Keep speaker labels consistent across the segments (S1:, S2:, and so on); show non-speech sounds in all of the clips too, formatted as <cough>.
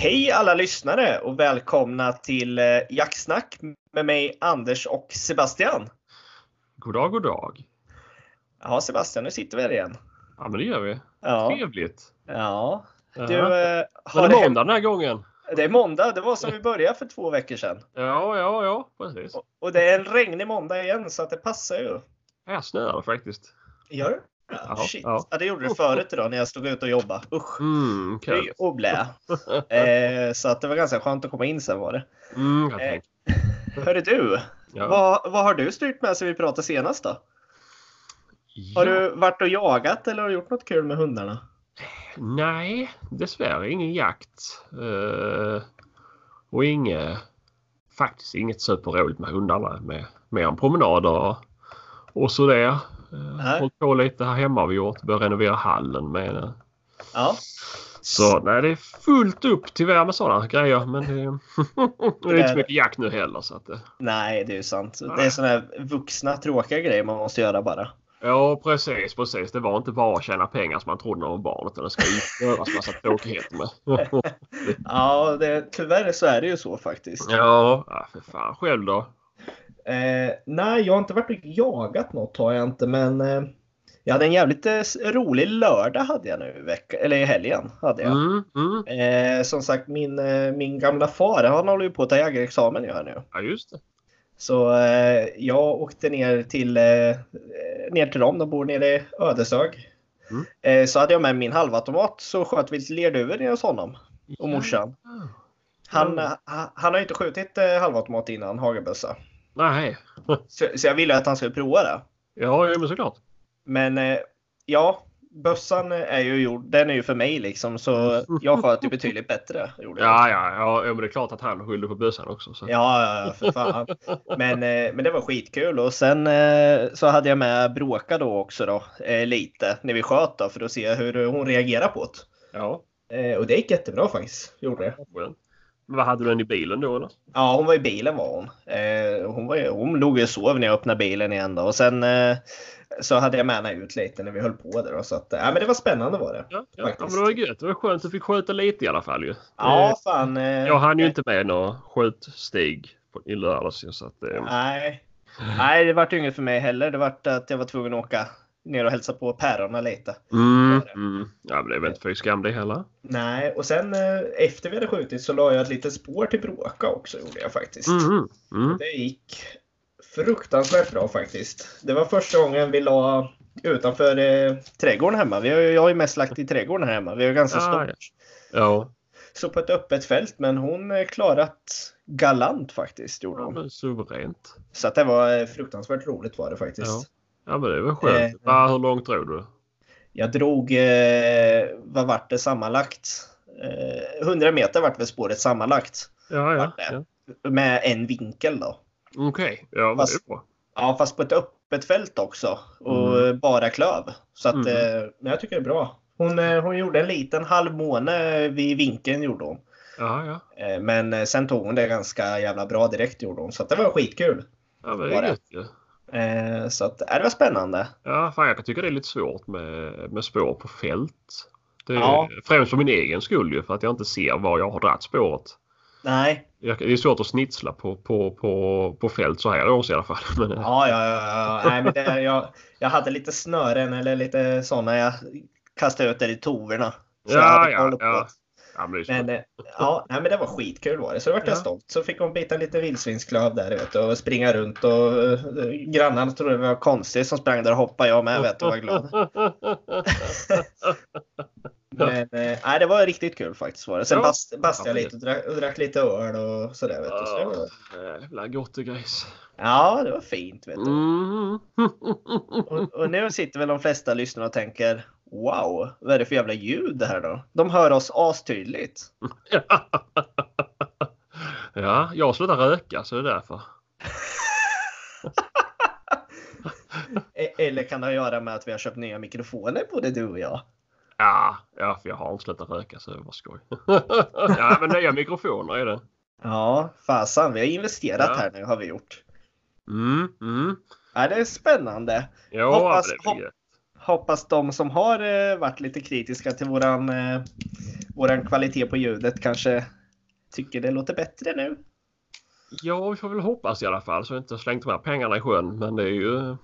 S1: Hej alla lyssnare och välkomna till eh, Jacksnack med mig Anders och Sebastian.
S2: God dag, god dag.
S1: Ja Sebastian, nu sitter vi här igen.
S2: Ja, men det gör vi.
S1: Ja.
S2: Trevligt.
S1: Ja. Du,
S2: Ja.
S1: eh,
S2: Men
S1: har
S2: det är måndag den här gången.
S1: det är måndag, det var som vi började för två veckor sedan.
S2: Ja, ja, ja, precis.
S1: Och, och det är en regnig måndag igen så att det passar ju.
S2: Här snöar faktiskt.
S1: Gör det?
S2: Ja,
S1: Ja, shit.
S2: ja.
S1: Ja. det gjorde det förut idag när jag stod ut och jobbade. Usch.
S2: Mm, kul.
S1: och blä. Eh, så att det var ganska skönt att komma in sen var det.
S2: Mm,
S1: Eh. <laughs> Hörru du,
S2: Ja.
S1: vad, vad har du styrt med sen vi pratade senast då? Har
S2: Ja.
S1: du varit och jagat eller har du gjort något kul med hundarna?
S2: Nej, dessvärre ingen jakt. Eh, och inget, faktiskt inget superroligt med hundarna. Med, mer än promenader och, och sådär. Uh,
S1: Nej.
S2: hållit på lite här hemma har vi gjort. Börjat renovera hallen med det.
S1: Ja.
S2: Så nej, det är fullt upp tyvärr med sådana grejer. Men det, <laughs> det är inte så mycket jakt nu heller. Så att, det-
S1: Nej, det är ju sant. Det är sådana här vuxna tråkiga grejer man måste göra bara.
S2: ja, precis, precis. Det var inte bara att tjäna pengar som man trodde när man var barn. Utan det ska göras massa tråkigheter med. <laughs>
S1: Ja, det, tyvärr så är det ju så faktiskt.
S2: ja, ja, för fan. Själv då?
S1: Eh, nej, jag har inte varit och jagat något har jag inte, men eh, jag hade en jävligt eh, rolig lördag hade jag nu i veckan, eller i helgen hade jag.
S2: Mm, mm.
S1: Eh, som sagt, min, eh, min gamla far, han håller ju på att ta jägarexamen gör nu.
S2: Ja, just det.
S1: Så eh, jag åkte ner till, ner till dem, de bor nere i Ödeshög.
S2: Mm.
S1: Så hade jag med min halvautomat så sköt vi lerduvor nere hos honom och morsan. Han, han, han har inte skjutit eh, halvautomat innan, hagelbössa.
S2: Nej.
S1: Så, så jag ville att han skulle prova det.
S2: Ja, men såklart.
S1: Men eh, ja, bössan är ju gjord, den är ju för mig liksom så jag sköt ju betydligt bättre. Gjorde.
S2: Ja, ja, ja, men det är klart att han skyllde på bössan också. Så.
S1: Ja, ja, ja, för fan. Men, eh, men det var skitkul och sen eh, så hade jag med Bråka då också då, eh, lite när vi sköt då för att se hur hon reagerar på det.
S2: Ja,
S1: Eh, och det gick jättebra faktiskt, gjorde det.
S2: Vad hade du den i bilen då eller?
S1: Ja, hon var i bilen var hon. Eh, hon, var, hon låg och sov när jag öppnade bilen igen då och sen eh, så hade jag med henne ut lite när vi höll på där då, så att, eh, men det var spännande var det.
S2: Ja, ja, men det var gött. Det var skönt att du fick skjuta lite i alla fall ju.
S1: Ja, fan. Eh,
S2: Jag hann ju inte med några skjutstig på- i lördags så att eh,
S1: Nej. Nej, det vart ju inget för mig heller. Det vart att jag var tvungen att åka ner och hälsa på pärorna lite.
S2: mm, mm. Ja, men det är väl inte för skam det heller.
S1: Nej, och sen eh, efter vi hade skjutit så la jag ett litet spår till Bråka också gjorde jag faktiskt.
S2: Mm, mm.
S1: Det gick fruktansvärt bra faktiskt. Det var första gången vi la utanför eh, trädgården hemma. Vi har, jag har ju mest lagt i trädgården här hemma. Vi har ganska
S2: Ah,
S1: stort.
S2: Ja,
S1: Så på ett öppet fält, men hon eh, klarat galant faktiskt gjorde
S2: ja
S1: hon.
S2: men suveränt.
S1: Så att det var eh, fruktansvärt roligt var det faktiskt.
S2: Ja. Ja, men det var skönt.
S1: Eh,
S2: Va, hur långt drog du?
S1: Jag drog, eh, vad vart det sammanlagt? Eh, 100 meter vart väl spåret sammanlagt.
S2: Ja, ja. Ja.
S1: Med en vinkel då.
S2: Okej, ja men
S1: Fast-
S2: det är bra.
S1: Ja, fast på ett öppet fält också. Och
S2: Mm.
S1: bara klöv. Så att,
S2: Mm.
S1: eh, men jag tycker det är bra. Hon, eh, hon gjorde en liten halvmåne vid vinkeln gjorde hon.
S2: Ja, ja.
S1: Eh, men eh, sen tog hon det ganska jävla bra direkt gjorde hon. Så det var skitkul.
S2: Ja, men det är gött ju.
S1: Eh, så att, eh, det var spännande.
S2: Ja, fan jag kan tycka det är lite svårt med, med spår på fält. Det
S1: Ja.
S2: Främst för min egen skull ju, för att jag inte ser var jag har dragit spåret.
S1: Nej,
S2: Jag, det är svårt att snitsla på, på, på, på fält så här års i alla fall. <laughs> Men,
S1: Ja, ja, ja. ja. Nej, men det, jag, jag hade lite snören eller lite sådana. Jag kastade ut det i toverna. Så jag
S2: Ja,
S1: hade
S2: ja,
S1: koll på
S2: ja. men
S1: eh, ja, nej, men det var skitkul var det. Så det vart jag
S2: Ja.
S1: stolt. Så fick hon bita lite vildsvinsklöv där vet du, och springa runt. Och uh, grannarna trodde det var konstigt som sprang där och hoppade. Jag med vet du, var glad. <laughs> Men eh, nej, det var riktigt kul faktiskt. Var det. Sen
S2: Ja.
S1: bast, bastade jag
S2: Ja,
S1: lite och drack, och drack lite öl och sådär. Vet du. Så det var,
S2: Ja, Jävla gott och grejs.
S1: ja, det var fint. Vet du.
S2: Mm. <laughs>
S1: Och, och nu sitter väl de flesta lyssnare och tänker Wow, vad är det för jävla ljud det här då? De hör oss astydligt. <laughs>
S2: ja, jag slutar röka så det är därför. <laughs>
S1: E- Eller kan det ha att göra med att vi har köpt nya mikrofoner både du och jag?
S2: Ja, ja för jag har inte slutat röka så det var skoj. <laughs> ja, men nya mikrofoner är det.
S1: Ja, fasan. Vi har investerat
S2: Ja.
S1: här nu har vi gjort.
S2: Mm, mm.
S1: Ja, det är spännande.
S2: Ja,
S1: Hoppas-
S2: det gött.
S1: Hoppas de som har eh, varit lite kritiska till våran, eh, våran kvalitet på ljudet kanske tycker det låter bättre nu.
S2: Ja, vi får väl hoppas i alla fall så vi inte slängt med pengarna i sjön. Men det är ju...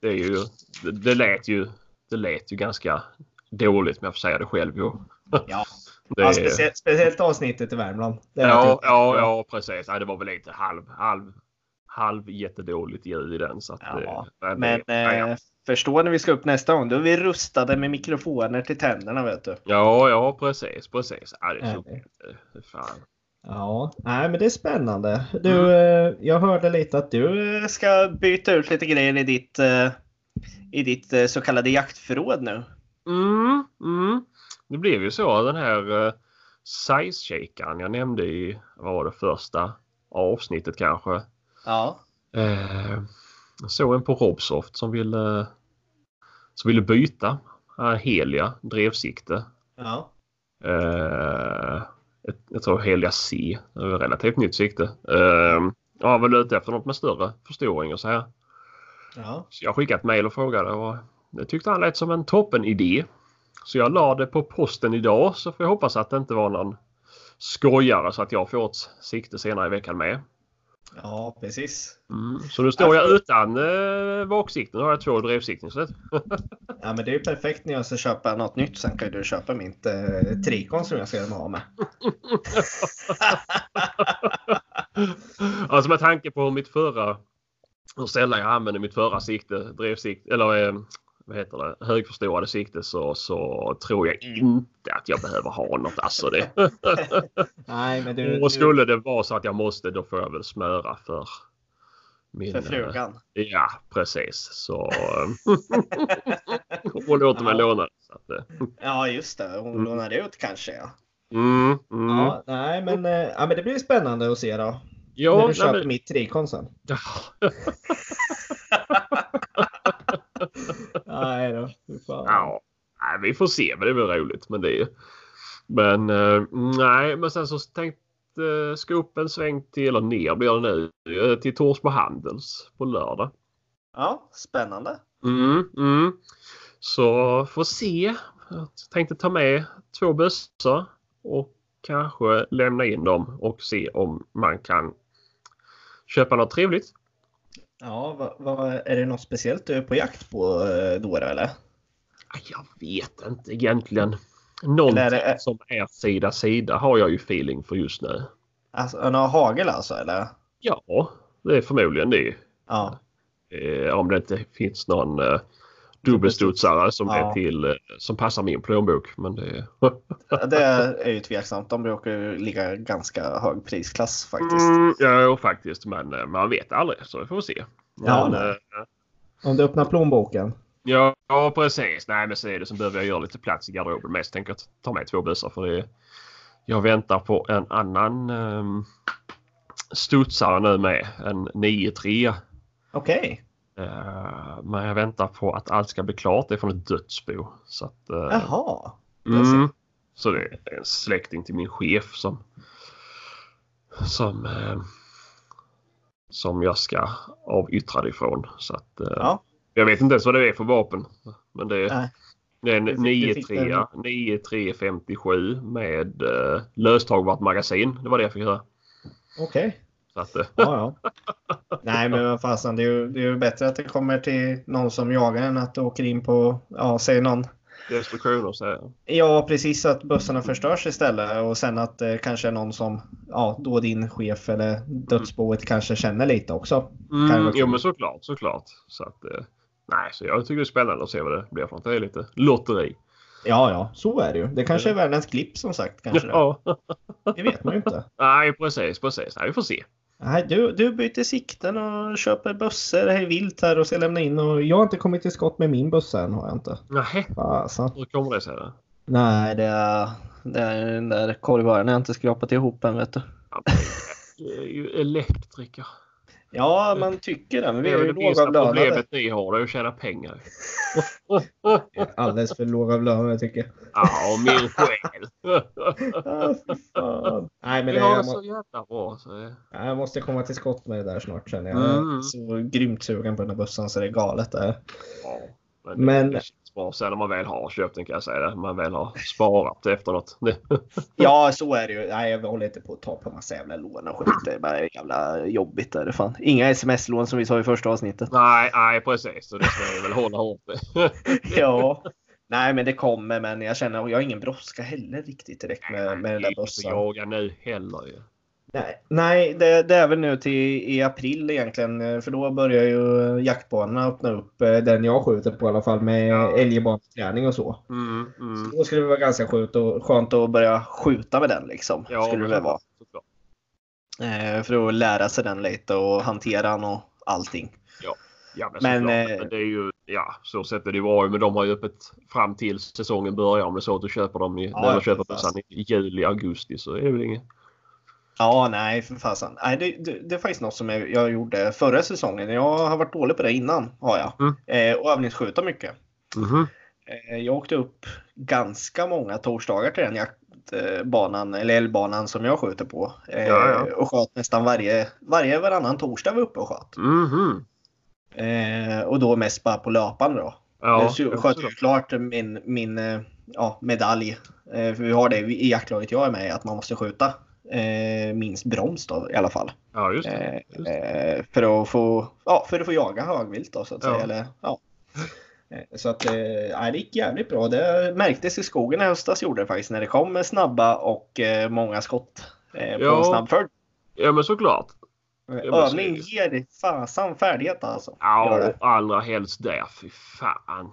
S2: Det är ju... Det, det lät ju... Det lät ju ganska dåligt om jag får säga det själv. ju. <laughs>
S1: Ja, <laughs>
S2: Det,
S1: ja speciellt, speciellt avsnittet i Värmland.
S2: Ja, ja, ja, precis. Ja, det var väl lite halv, halv, halv jättedåligt ljud i den. Så att,
S1: Ja,
S2: eh,
S1: Men
S2: det, ja,
S1: förstå när vi ska upp nästa gång. Då är vi rustade med mikrofoner till tänderna vet du.
S2: ja, ja, precis, precis. Ja, det är så...
S1: Ja.
S2: eh, Fan.
S1: Ja, nej men det är spännande. Du, eh, jag hörde lite att du eh, ska byta ut lite grejer i ditt, eh, i ditt så kallade jaktförråd nu.
S2: Mm, mm. Det blev ju så. Den här size-shakern jag nämnde i, vad var det, första avsnittet kanske.
S1: Ja.
S2: Eh, jag såg en på Robsoft som ville, som ville byta. Uh, Helia drevsikte.
S1: Ja.
S2: Eh, jag, tror Helia C. Relativt nytt sikte. Eh, jag var väl ute efter något med större förstoring och så här.
S1: Ja.
S2: Så jag skickade ett mejl och frågade och det tyckte han lät som en toppen idé. Så jag la det på posten idag så får jag hoppas att det inte var någon skojare så att jag får ett sikte senare i veckan med.
S1: Ja, precis.
S2: Mm. Så nu står jag utan eh, vaksikten. Nu har jag två det, <laughs>
S1: Ja, men det är ju perfekt när jag ska köpa något nytt. Sen kan du köpa mitt eh, trikon som jag ska göra mig av med. <laughs>
S2: alltså med tanke på mitt förra hur sällan jag använde mitt förra sikte, drevsikte, eller eh, vad heter det, högförstorade sikte så, så tror jag inte att jag behöver ha något. Alltså det. <laughs>
S1: Nej, men du...
S2: Och skulle det vara så att jag måste då får jag väl smöra för min...
S1: För frugan.
S2: eh, Ja, precis. Så... eh, <laughs> Hon låter mig
S1: Ja.
S2: låna. Så att, eh,
S1: Ja, just det. Hon
S2: Mm.
S1: lånade ut kanske. Ja.
S2: mm, mm.
S1: Ja, nej, men, eh, ja, men det blir spännande att se då. när
S2: Ja,
S1: du
S2: nej,
S1: köper
S2: men,
S1: mitt trikon sen. <laughs> Nej då.
S2: ja, nej, vi får se. Men det väl roligt. Men det är Men eh, nej, men sen så tänkte uh, ska upp en sväng till, eller ner blir det nu, eh, till Torsby Handels på lördag.
S1: Ja, spännande.
S2: Mm, mm. Så får se. Jag tänkte ta med två bössor och kanske lämna in dem och se om man kan köpa något trevligt.
S1: Ja, vad, vad, är det något speciellt du är på jakt på eh, då eller?
S2: Aj, Jag vet inte egentligen. Någonting
S1: är
S2: som är sida sida har jag ju feeling för just nu.
S1: Alltså, några hagel alltså eller?
S2: Ja, det är förmodligen det.
S1: Ja.
S2: Eh, om det inte finns någon eh, dubbelstudsare som
S1: Ja.
S2: är till eh, som passar min plånbok. Men det
S1: Det är ju tveksamt. De brukar ju ligga ganska hög prisklass faktiskt.
S2: Mm, ja, faktiskt. Men eh, man vet aldrig så vi får se.
S1: Ja,
S2: Men, eh,
S1: Om du öppnar plånboken.
S2: ja, ja, precis. Nej, men så är det så behöver jag göra lite plats i garderoben mest. Tänker jag ta med två bössor för det. Jag väntar på en annan um, studsare nu med. En 9-3.
S1: Okej.
S2: Eh, men jag väntar på att allt ska bli klart. Det är från ett dödsbo. Så att, eh,
S1: Jaha.
S2: Mm. Så det är en släkting till min chef som som eh, som jag ska avyttra det ifrån. Så att, eh,
S1: Ja.
S2: Jag vet inte ens vad det är för vapen. Men det,
S1: Nej.
S2: det är en
S1: Du fick- du fick
S2: 9-3 9-357 med eh, löstagbart magasin. Det var det jag fick höra.
S1: Okej.
S2: Så att, eh,
S1: Ja, ja. Nej, men vad fasen. Det är, ju, det är ju bättre att det kommer till någon som jagar än att det åker in på, ja, säg någon.
S2: destruktioner så.
S1: Ja, precis att bussarna förstörs istället och sen att det kanske är någon som, ja, då din chef eller dödsboet kanske känner lite också.
S2: Mm, jo men såklart, såklart. Så att, eh, nej, så jag tycker det är spännande att se vad det blir för något. Det är lite lotteri.
S1: Ja, ja, så är det ju. Det kanske är världens klipp som sagt. Kanske det.
S2: Ja.
S1: det vet man ju inte.
S2: Nej, precis, precis. Nej, vi får se.
S1: Nej, du, du byter sikten och köper bussar hej vilt här och ska lämna in och jag har inte kommit till skott med min buss än har jag inte.
S2: Nej,
S1: Fasen.
S2: hur kommer det sig? Då?
S1: Nej, det är, det är den där korvaren jag inte skrapat ihop än vet du.
S2: Ja, elektriker.
S1: Ja, man tycker det, men vi
S2: Det
S1: är ju
S2: det
S1: lågavlönade.
S2: problemet ni har, det är att tjäna pengar. <laughs>
S1: Alldeles för lågavlönade tycker jag.
S2: Ja, och min själ. <laughs>
S1: Ah. Nej, men
S2: Vi
S1: det,
S2: har det så jävla bra. Så.
S1: jag måste komma till skott med det där snart känner jag.
S2: Mm.
S1: så grymt sugen på den här bussen så det är galet det.
S2: Ja. Men,
S1: Men-
S2: det bra sen när man väl har köpt den kan jag säga det. Man väl har sparat efter något. Det- <laughs>
S1: Ja, så är det ju. Nej, jag håller inte på att ta på massa jävla lån och skit. Det är bara jävla jobbigt. Är det fan. Inga sms-lån som vi sa i första avsnittet.
S2: nej, nej precis. Så det ska jag väl hålla hårt <laughs>
S1: ja. Nej, men det kommer. Men jag känner att jag har ingen brådska heller riktigt direkt med, med den där
S2: Inte
S1: bössan.
S2: jaga nu heller ju.
S1: Nej, nej det, det är väl nu till i april egentligen. eh, För då börjar ju jaktbanorna öppna upp. eh, Den jag skjuter på i alla fall med
S2: Ja.
S1: älgbaneträning och så.
S2: Mm, mm.
S1: Då skulle det vara ganska skönt, och, skönt att börja skjuta med den liksom.
S2: Ja,
S1: skulle det vara. Eh, för att lära sig den lite och hantera den och allting.
S2: Ja, men,
S1: Men,
S2: men,
S1: eh,
S2: men det är ju, ja, så sett är det bra. Men de har ju öppet fram till säsongen börjar. Om det är så att du köper dem i,
S1: Ja,
S2: när
S1: ja,
S2: du köper bössan i juli, augusti så är det väl inget.
S1: Ja, nej för fasen. Nej, det, det, det är faktiskt något som jag, jag gjorde förra säsongen. Jag har varit dålig på det innan, har jag.
S2: Mm.
S1: Eh, och övningsskjuta mycket.
S2: Mhm.
S1: Eh, jag åkte upp ganska många torsdagar till den jaktbanan, eller älgbanan som jag skjuter på. Eh,
S2: Ja, ja.
S1: Och sköt nästan varje, varje varannan torsdag var uppe och sköt.
S2: Mhm.
S1: Eh, och då mest bara på löpande då.
S2: Ja,
S1: så jag sköt jag klart min, min eh, ja, medalj. Eh, för vi har det i jaktlaget jag är med i, att man måste skjuta eh, minst broms då i alla fall.
S2: ja just det.
S1: Eh,
S2: Just det.
S1: eh, för, att få, ja, för att få jaga högvilt då så att
S2: Ja.
S1: säga. Eller, ja. Eh, Så att eh, det gick jävligt bra. Det märktes i skogen i höstas gjorde det faktiskt när det kom snabba och eh, många skott eh, på
S2: Ja.
S1: en snabb följd.
S2: Ja men såklart.
S1: Övning
S2: det.
S1: ger fasan färdighet alltså.
S2: Ja,
S1: det.
S2: och allra helst där. Fy fan.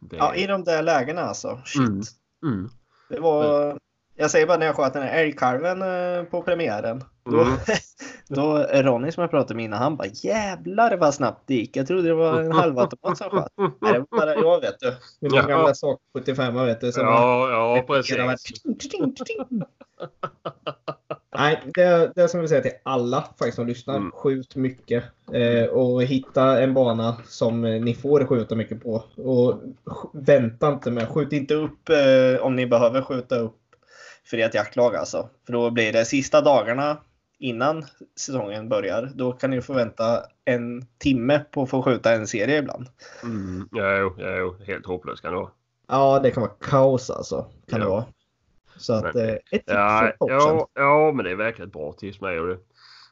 S2: Det...
S1: Ja, i de där lägena alltså. Shit.
S2: Mm. Mm.
S1: Det var, jag säger bara när jag sköt den här älgkalven eh, på premiären. Då,
S2: Mm. <laughs>
S1: då Ronny som jag pratade med innan, han bara jävlar vad snabbt det gick. Jag trodde det var en <laughs> halvautomat som sköt. Nej, det var bara jag vet du. Min
S2: Ja.
S1: gamla sak 75 vet du. Som
S2: Ja, ja precis.
S1: Nej, det, det som jag vill säga till alla faktiskt som lyssnar.
S2: Mm.
S1: Skjut mycket. Eh, och hitta en bana som ni får skjuta mycket på. Och vänta inte med. Skjut inte upp eh, om ni behöver skjuta upp för ert jaktlag alltså. För då blir det sista dagarna innan säsongen börjar. Då kan ni få vänta en timme på att få skjuta en serie ibland.
S2: Mm. Ja, jo, ja, jo. Helt hopplöst kan det vara.
S1: Ja, det kan vara kaos alltså. Kan
S2: Ja.
S1: det vara. Så att
S2: Men-
S1: eh, ett tips
S2: Ja, ja, ja, men det är verkligen ett bra tips med. Och det,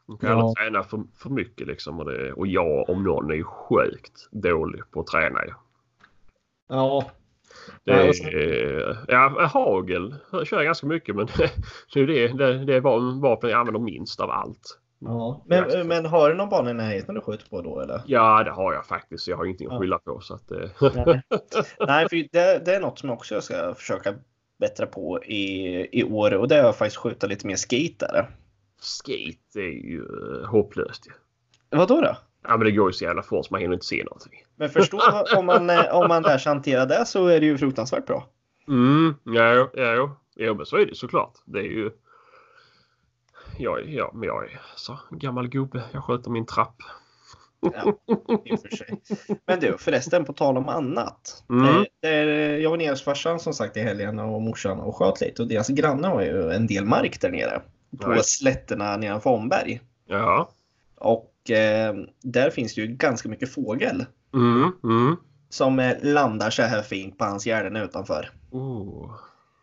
S2: man kan
S1: Ja.
S2: aldrig träna för, för mycket liksom. Och, det, och jag om någon är ju sjukt dålig på att träna.
S1: Ja,
S2: Det
S1: Ja, och sen-
S2: är, ja, hagel jag kör jag ganska mycket men <laughs> det är det, det, är va- vapen jag använder minst av allt.
S1: ja. Men, men har du någon bana i närheten du skjuter på då eller?
S2: Ja, det har jag faktiskt. Jag har ingenting att
S1: Ja.
S2: skylla på. Så att, eh,
S1: Nej, <laughs> Nej för det, det är något som jag också ska försöka bättra på i, i år och det är att faktiskt skjuta lite mer skate
S2: skate är ju eh, hopplöst. ju.
S1: Vad då då?
S2: Ja, men det går ju så jävla fort så man hinner inte se någonting.
S1: Men förstå om man, eh, om man lär sig hantera det så är det ju fruktansvärt bra.
S2: Mm, ja, ja, jo. jo, men så är det såklart. Det är ju... Jag, ja, men jag är så gammal gubbe. Jag sköter min trapp.
S1: Ja, i och för sig. Men du förresten på tal om annat.
S2: Mm.
S1: Eh, där, jag var nere hos farsan som sagt i helgen och morsan och sköt lite och deras grannar har ju en del mark där nere. På
S2: Nej.
S1: slätterna nedanför Omberg.
S2: Ja.
S1: Och eh, där finns det ju ganska mycket fågel.
S2: Mm, mm.
S1: Som eh, landar så här fint på hans gärden utanför.
S2: Oh.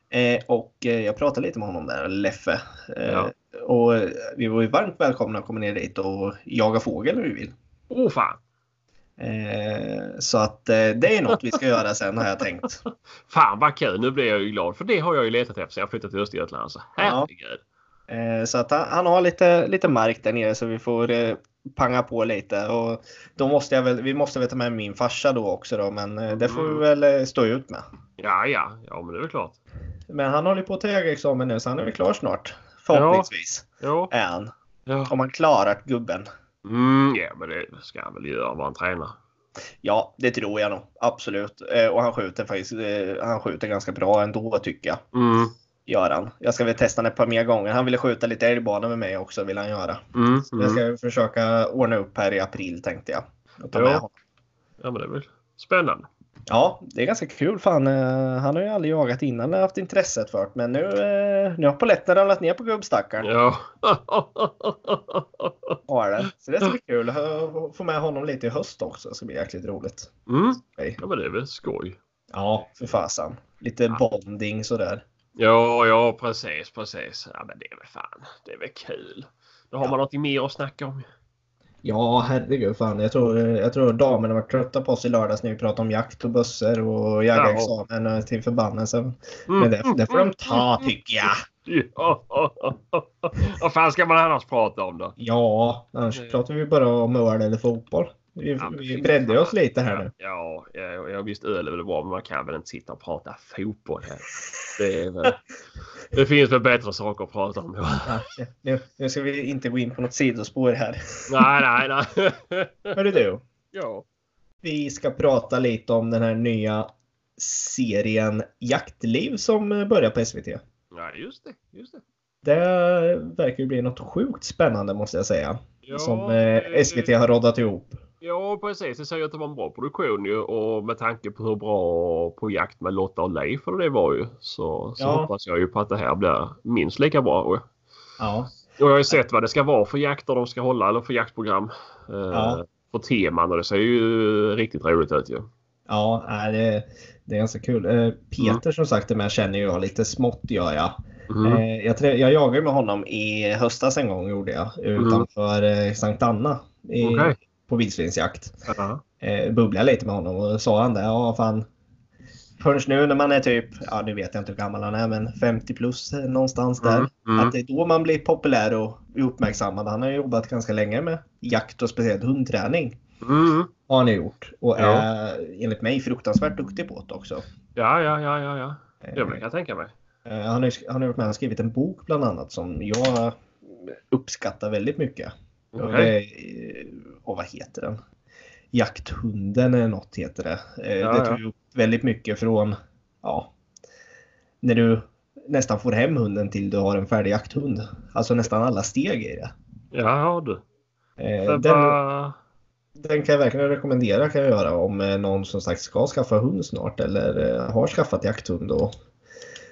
S1: Eh, och eh, jag pratade lite med honom där, Leffe. Eh,
S2: Ja.
S1: Och eh, vi var ju varmt välkomna att komma ner dit och jaga fågel om vi vill.
S2: oh, fan.
S1: Eh, så att eh, det är något vi ska göra sen har jag tänkt. <laughs>
S2: Fan vad kul. Nu blir jag ju glad. För det har jag ju letat efter sen jag flyttade till Östergötland. Alltså, herregud.
S1: Eh, så att han, han har lite, lite mark där nere så vi får eh, panga på lite. Och då måste jag väl, vi måste väl ta med min farsa då också då, men eh, det får vi
S2: Mm.
S1: väl eh, stå ut med.
S2: Ja, ja. Ja, men det är väl klart.
S1: Men han håller på att ta examen nu så han är väl klar snart. Förhoppningsvis
S2: Ja.
S1: han.
S2: Ja.
S1: Om han klarat gubben.
S2: Mm, ja, men det ska han väl göra vad han tränar.
S1: Ja, det tror jag nog. Absolut. Eh, och han skjuter faktiskt han skjuter ganska bra ändå tycker jag.
S2: Mm,
S1: Gör han. Jag ska väl testa honom ett par mer gånger. Han ville skjuta lite älgbana med mig också vill han göra.
S2: mm,
S1: Så Jag
S2: mm.
S1: ska försöka ordna upp här i april tänkte jag. Och ta med
S2: Ja.
S1: honom.
S2: Ja, men det är väl spännande.
S1: Ja, det är ganska kul för han, eh, han har ju aldrig jagat innan eller haft intresset för det. Men nu, eh, nu har polletten ramlat ner på gubbstackaren.
S2: Ja. <laughs>
S1: Har det. Så det ska bli kul att få med honom lite i höst också. Det ska bli jäkligt roligt.
S2: Mm. Ja men det är väl skoj.
S1: Ja, för fasen. Lite bonding sådär.
S2: Ja, ja precis, precis. Ja men det är väl fan, det är väl kul. Då har man något mer att snacka om.
S1: Ja, herregud fan. Jag tror, jag tror damerna var trötta på oss i lördags när vi pratade om jakt och bössor och jägarexamen eh, till förbannelsen. Men det, det får de ta tycker jag.
S2: Ja. <laughs> Vad fan ska man annars prata om då?
S1: Ja, annars
S2: Mm.
S1: pratar vi bara om öl eller fotboll. Vi,
S2: Ja,
S1: vi
S2: fan.
S1: oss lite här nu.
S2: Ja, ja, ja visst öl är väl bra men man kan väl inte sitta och prata fotboll här. Det, väl, <laughs> det finns väl bättre saker att prata om. Ja.
S1: Nu, nu ska vi inte gå in på något sidospår här.
S2: Nej, nej, nej. <laughs>
S1: Hörru du,
S2: Ja.
S1: vi ska prata lite om den här nya serien Jaktliv som börjar på SVT.
S2: ja, just det. Just det.
S1: Det verkar ju bli något sjukt spännande måste jag säga.
S2: Ja,
S1: som eh, SVT har roddat ihop.
S2: Ja, precis. Det säger att det var en bra produktion ju och med tanke på hur bra På jakt med Lotta och Leif det var ju så, så
S1: Ja.
S2: hoppas jag ju på att det här blir minst lika bra.
S1: Ja,
S2: och jag har ju sett vad det ska vara för jakter de ska hålla eller för jaktprogram. Eh,
S1: Ja.
S2: För teman och det ser ju riktigt roligt ut ju.
S1: ja det, det är ganska kul. Eh, Peter som sagt med känner jag lite smått gör jag.
S2: Mm.
S1: Eh, jag, trä- jag jagade med honom i höstas en gång gjorde jag. Utanför eh, Sankt Anna. I,
S2: Okej.
S1: På vildsvintsjakt.
S2: Ja.
S1: Eh, bubblade lite med honom och sa han det. Ja fan. Förrän nu när man är typ, ja nu vet jag inte hur gammal han är men 50 plus någonstans där.
S2: Mm, mm.
S1: Att det är då man blir populär och uppmärksammad. Han har ju jobbat ganska länge med jakt och speciellt hundträning.
S2: Mm.
S1: Har han ju gjort. Och
S2: Ja.
S1: är enligt mig fruktansvärt duktig på det också.
S2: Ja, ja, ja, ja, ja. Det
S1: Eh,
S2: kan jag tänka mig.
S1: Eh, Han har, ju- han har varit med och skrivit en bok bland annat som jag uppskattar väldigt mycket. Och, det, och vad heter den? Jakthunden eller något heter det. Eh,
S2: Ja,
S1: det ju upp väldigt mycket från ja, när du nästan får hem hunden till du har en färdig jakthund. Alltså nästan alla steg i det.
S2: Ja, du.
S1: Eh, Den, den kan jag verkligen rekommendera kan jag göra om eh, någon som sagt ska skaffa hund snart eller har skaffat jakthund. Och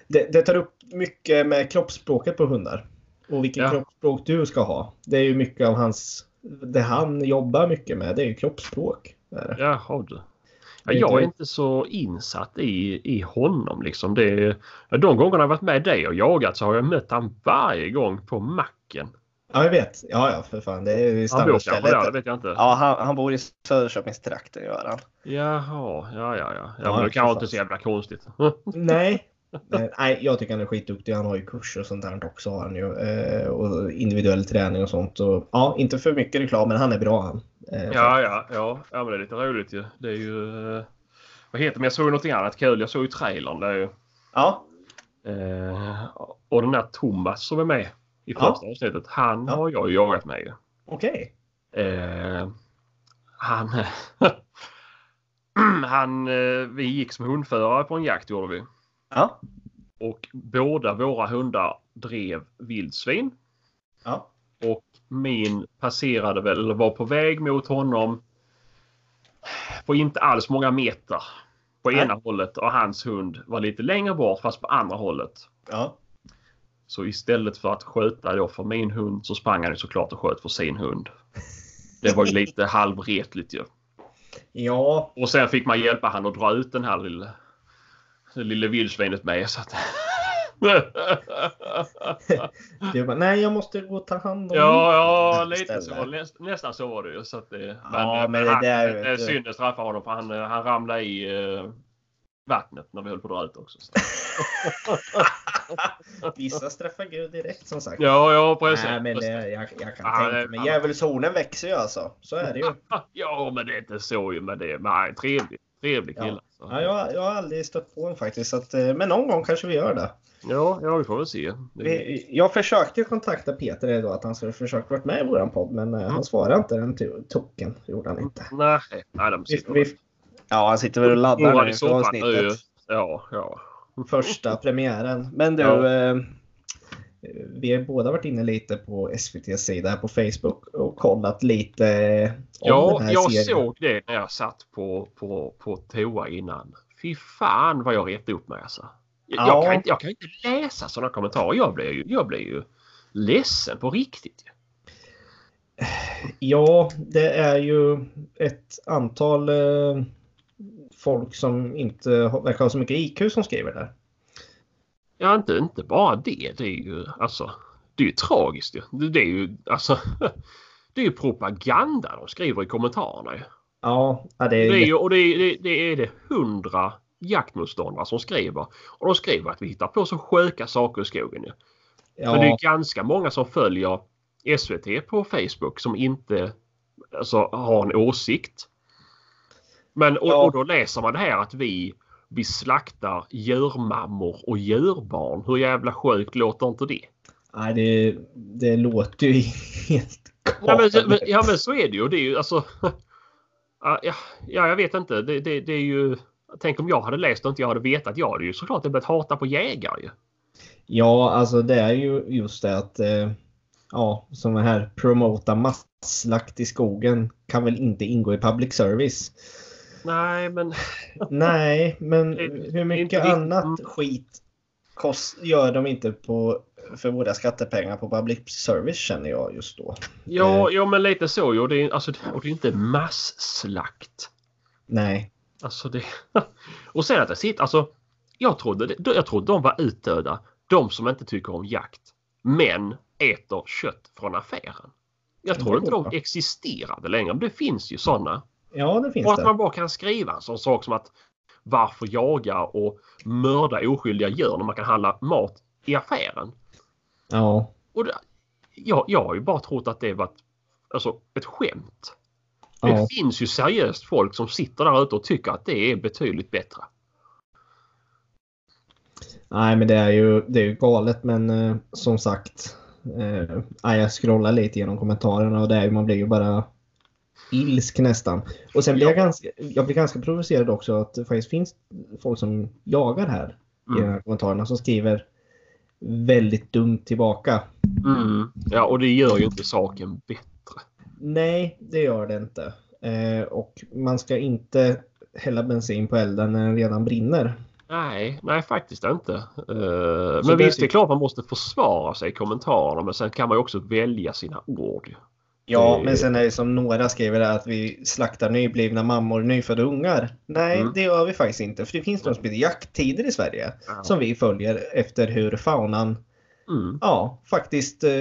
S1: det, det tar upp mycket med kroppsspråket på hundar. Och vilket
S2: Ja.
S1: kroppsspråk du ska ha. Det är ju mycket av hans... Det han jobbar mycket med det är ju kroppsspråk.
S2: Jaha du. Ja,
S1: Det-
S2: jag är inte så insatt i, i honom liksom. Det, de gångerna jag varit med dig och jagat så har jag mött han varje gång på macken.
S1: Ja, jag vet. Ja, ja, för fan. Det är ju
S2: Han bor kanske
S1: standardstället.
S2: där, det vet jag inte.
S1: Ja, han, han bor i Söderköpingstrakten gör han.
S2: Jaha, ja ja ja. Ja,
S1: Ja,
S2: men det kanske inte så jävla konstigt. <laughs> <laughs>
S1: Nej. Nej, Nej, jag tycker han är skitduktig. Han har ju kurser och sånt där också. Har han ju. Eh, och individuell träning och sånt. Och, ja, inte för mycket reklam, men han är bra han. Eh,
S2: Ja, ja, ja. Ja, men det är lite roligt ju. Det är ju... eh, Vad heter det? Men jag såg ju något annat kul. Jag såg ju trailern. Det är ju,
S1: ja.
S2: eh, och den där Thomas som är med i
S1: Ja.
S2: första avsnittet. Han
S1: Ja.
S2: har jag ju jagat med ju.
S1: okej.
S2: Eh, han... <laughs> han... eh, Vi gick som hundförare på en jakt gjorde vi.
S1: Ja.
S2: Och båda våra hundar drev vildsvin.
S1: Ja.
S2: Och min passerade väl, eller var på väg mot honom på inte alls många meter på
S1: Nej.
S2: ena hållet och hans hund var lite längre bort fast på andra hållet.
S1: Ja.
S2: Så istället för att skjuta då för min hund så sprang han ju såklart och sköt för sin hund. Det var ju lite <laughs> halvretligt ju.
S1: Ja.
S2: Och sen fick man hjälpa han att dra ut den här lilla, det lilla vildsvinet med. Så att...
S1: Är bara, nej, jag måste gå och ta hand om
S2: Ja, ja lite så. Näst, nästan så var det ju. Så att det,
S1: Ja, men
S2: han,
S1: där,
S2: det är synd att straffa honom för han, eh, han ramlade i eh, vattnet när vi höll på att dra ut också. Så. <laughs>
S1: Vissa straffar Gud direkt som sagt.
S2: Ja, ja precis.
S1: Nej, men det, jag, jag kan
S2: Ja,
S1: tänka mig. Djävulshornen växer ju alltså. Så är det ju. <laughs>
S2: Ja, men det är inte så ju med det. Nej, trevlig, trevlig
S1: Ja.
S2: kille.
S1: Ja, jag, jag har aldrig stött på en faktiskt. Att, eh, men någon gång kanske vi gör det.
S2: Ja, ja, vi får väl se.
S1: Vi, jag försökte kontakta Peter idag att han skulle försöka vara med i våran podd. Men eh, han svarade inte den to- token. gjorde han inte.
S2: nej, nej, de
S1: Vi,
S2: sitter
S1: vi, ja, han sitter väl och laddar nu för avsnittet.
S2: Ja, ja.
S1: Första premiären. Men du.
S2: Ja.
S1: Eh, vi har båda varit inne lite på SVTs sida här på Facebook. Och kollat lite eh, om
S2: Ja,
S1: den här
S2: jag
S1: serien.
S2: såg det när jag satt på, på, på toa innan. Fy fan vad jag retade upp mig alltså. Jag,
S1: Ja.
S2: jag, kan inte, jag kan inte läsa sådana kommentarer. Jag blir ju, jag blir ju ledsen på riktigt.
S1: Ja, det är ju ett antal eh, folk som inte verkar ha så mycket IQ som skriver där.
S2: Ja, inte, inte bara det. Det är ju alltså. Det är ju tragiskt ju. Det, det är ju alltså. <laughs> Det är ju propaganda de skriver i kommentarerna ju.
S1: Ja, det
S2: Det
S1: är,
S2: är ju, och det är, det, det är det hundra jaktmotståndare som skriver. Och de skriver att vi hittar på så sjuka saker i skogen ju.
S1: ja,
S2: Men det är ganska många som följer SVT på Facebook som inte alltså, har en åsikt. Men och,
S1: Ja.
S2: och då läser man det här att vi, vi slaktar djurmammor och djurbarn. Hur jävla sjukt låter inte det?
S1: nej, det, det låter ju <laughs> helt
S2: Ja men,
S1: galet.
S2: ja men så är det ju. Det är ju alltså... Ja, <laughs> ja, ja, jag vet inte. Det, det, det är ju... Tänk om jag hade läst och inte jag hade vetat. Jag hade ju såklart börjat hata på jägare ju.
S1: Ja, alltså det är ju just det att eh, ja, som här promota masslakt i skogen kan väl inte ingå i public service.
S2: Nej men...
S1: Nej, men <laughs> hur mycket annat skit kost, gör de inte på, för våra skattepengar på public service känner jag just då.
S2: Ja, ja men lite så. Och det är, alltså, och det är inte masslakt.
S1: Nej.
S2: Alltså det... <laughs> Och sen att det sitter... Alltså, jag trodde, det- jag trodde de var utdöda. De som inte tycker om jakt. Men äter kött från affären. Jag tror inte de existerade längre. Men det finns ju sådana.
S1: Ja, det finns
S2: Och att
S1: det.
S2: man bara kan skriva en sån sak som att varför jaga och mörda oskyldiga djur när man kan handla mat i affären.
S1: Ja.
S2: Och det, jag, jag har ju bara trott att det var ett, alltså, ett skämt. Det
S1: Ja.
S2: finns ju seriöst folk som sitter där ute och tycker att det är betydligt bättre.
S1: Nej, men det är ju, det är ju galet. Men eh, som sagt. Eh, ja, jag scrollar lite genom kommentarerna och det är, man blir ju bara ilsk nästan. Och sen blir jag
S2: Ja.
S1: ganska, jag blir ganska provocerad också att det faktiskt finns folk som jagar här i de
S2: Mm.
S1: här kommentarerna som skriver väldigt dumt tillbaka.
S2: Mm. Ja, och det gör ju inte saken bättre.
S1: Nej, det gör det inte. Eh, och man ska inte hälla bensin på elden när den redan brinner.
S2: Nej, nej faktiskt inte.
S1: Så
S2: men visst, det är klart man måste försvara sig i kommentarerna men sen kan man ju också välja sina ord.
S1: Ja, men sen är det som några skriver att vi slaktar nyblivna mammor och nyfödda ungar. Nej,
S2: Mm.
S1: det gör vi faktiskt inte. För det finns något som heter jakttider i Sverige
S2: Ja.
S1: som vi följer efter hur faunan,
S2: Mm.
S1: ja, faktiskt eh,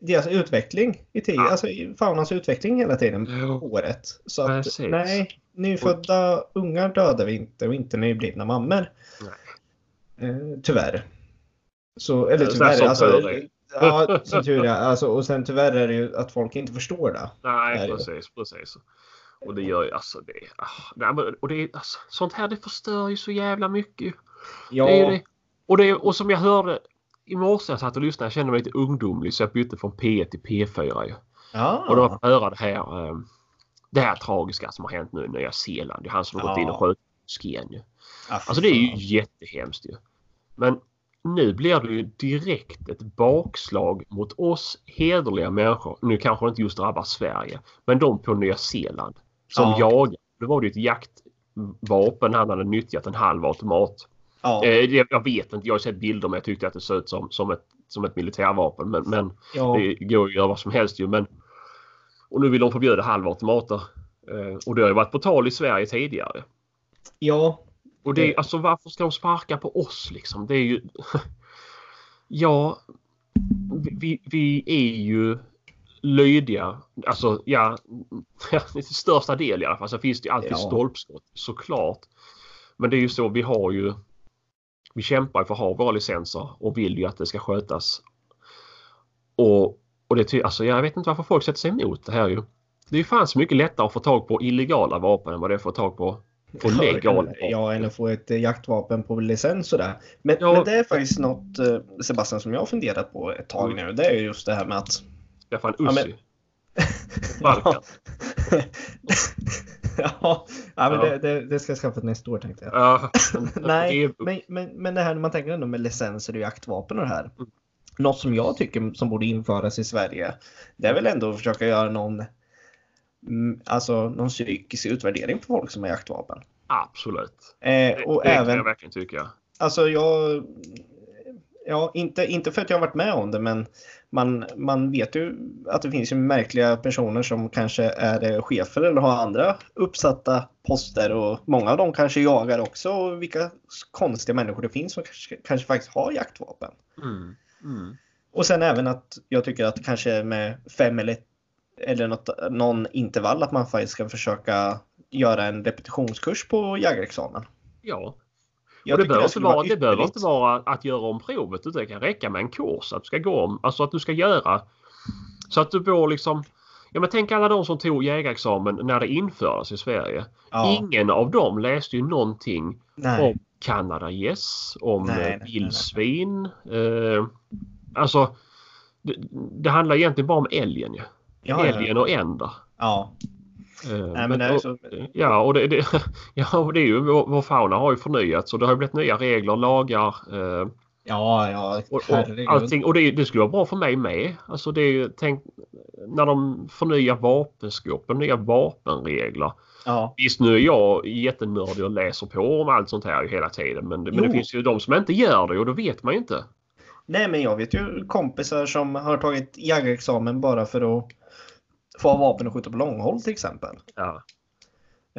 S1: deras utveckling i tiden,
S2: Ja.
S1: alltså faunans utveckling hela tiden på året. Så att
S2: Precis.
S1: nej, nyfödda ungar dödar vi inte och inte nyblivna mammor. Eh, tyvärr. Så, eller tyvärr, alltså. Ja, <laughs> som tur är. Alltså, och sen tyvärr är det ju att folk inte förstår det.
S2: Nej, precis, precis. Och det gör ju alltså det. ah, nej, men- Och det alltså, sånt här det förstör ju så jävla mycket.
S1: Ja,
S2: Det det. Och, det, och som jag hörde i morse jag satt och lyssnade, jag kände mig lite ungdomlig så jag bytte från P1 till P4 ju.
S1: ja.
S2: Och då fått höra det här, eh, det här tragiska som har hänt nu i Nya Zeeland. Det är han som har gått
S1: Ja.
S2: in och skjutit moskén ju.
S1: Ja,
S2: Alltså det är ju jättehemskt ju. Men nu blir det ju direkt ett bakslag mot oss hederliga människor. Nu kanske det inte just drabbar Sverige. Men de på Nya Zeeland som
S1: Ja.
S2: jagar. Då var det ju ett jaktvapen han hade nyttjat, en halv automat.
S1: Ja,
S2: Eh, jag vet inte, jag har sett bilder men jag tyckte att det såg ut som, som, ett, som ett militärvapen. Men, men
S1: ja,
S2: det går ju att göra vad som helst ju. Men, och nu vill de förbjuda halvautomater. Eh, och det har ju varit på tal i Sverige tidigare.
S1: ja,
S2: Och det är, alltså varför ska de sparka på oss liksom? Det är ju... <laughs> ja, vi, vi är ju lydiga. Alltså ja, <laughs> till största del i alla fall. Så finns det ju alltid
S1: Ja.
S2: stolpskott såklart. Men det är ju så vi har ju. Vi kämpar för att ha våra licenser och vill ju att det ska skötas. Och, och det alltså jag vet inte varför folk sätter sig emot det här ju. Det är ju fan så mycket lättare att få tag på illegala vapen än vad det är att få tag på legala vapen.
S1: Ja, att få ett eh, jaktvapen på licens sådär. Men,
S2: Ja.
S1: men det är faktiskt något, eh, Sebastian, som jag har funderat på ett tag
S2: Mm.
S1: nu. Det är ju just det här med att...
S2: Skaffa en
S1: Ja, men- <laughs> <laughs> ja, ja, men. Det, det, det ska jag skaffa nästa år tänkte jag.
S2: Ja, <laughs>
S1: Nej, men, men, men det här när man tänker ändå med licenser och jaktvapen och det här.
S2: Mm.
S1: något som jag tycker som borde införas i Sverige, det är väl ändå att försöka göra någon, alltså någon psykisk utvärdering på folk som har jaktvapen.
S2: Absolut.
S1: Eh,
S2: Det,
S1: och
S2: det kan
S1: även,
S2: jag verkligen tycka.
S1: alltså jag, ja inte, inte för att jag har varit med om det, men man, man vet ju att det finns ju märkliga personer som kanske är eh, chefer eller har andra uppsatta poster och många av dem kanske jagar också. Och vilka konstiga människor det finns som kanske, kanske faktiskt har jaktvapen.
S2: Mm. Mm.
S1: Och sen även att jag tycker att kanske med fem eller, eller något, någon intervall att man faktiskt ska försöka göra en repetitionskurs på jägarexamen.
S2: Ja,
S1: Jag
S2: och det behöver, inte vara, det behöver inte vara att göra om provet utan det kan räcka med en kurs. Att du ska gå om, alltså att du ska göra så att du får liksom Ja men tänk alla de som tog jägarexamen när det infördes i Sverige.
S1: Ja,
S2: Ingen av dem läste ju någonting
S1: nej.
S2: om kanadagäss, om eh, vildsvin. Eh, alltså det, det handlar egentligen bara om älgen.
S1: Ja, ja,
S2: älgen och änder.
S1: ja.
S2: Eh,
S1: Nej, men det är
S2: och-
S1: så,
S2: Ja, och det, det, <laughs> ja, och det är ju vår, vår fauna har ju förnyats och det har blivit nya regler, lagar. Eh,
S1: ja, ja,
S2: och, och allting. Och det, det skulle vara bra för mig med. Alltså det är ju, tänk när de förnyar vapenskåpen, nya vapenregler.
S1: Ja,
S2: Visst nu är jag jättenördig och läser på om allt sånt här ju hela tiden. Men, men det finns ju de som inte gör det och då vet man ju inte.
S1: nej men jag vet ju kompisar som har tagit jägarexamen bara för att få ha vapen och skjuta på långhåll till exempel.
S2: Ja.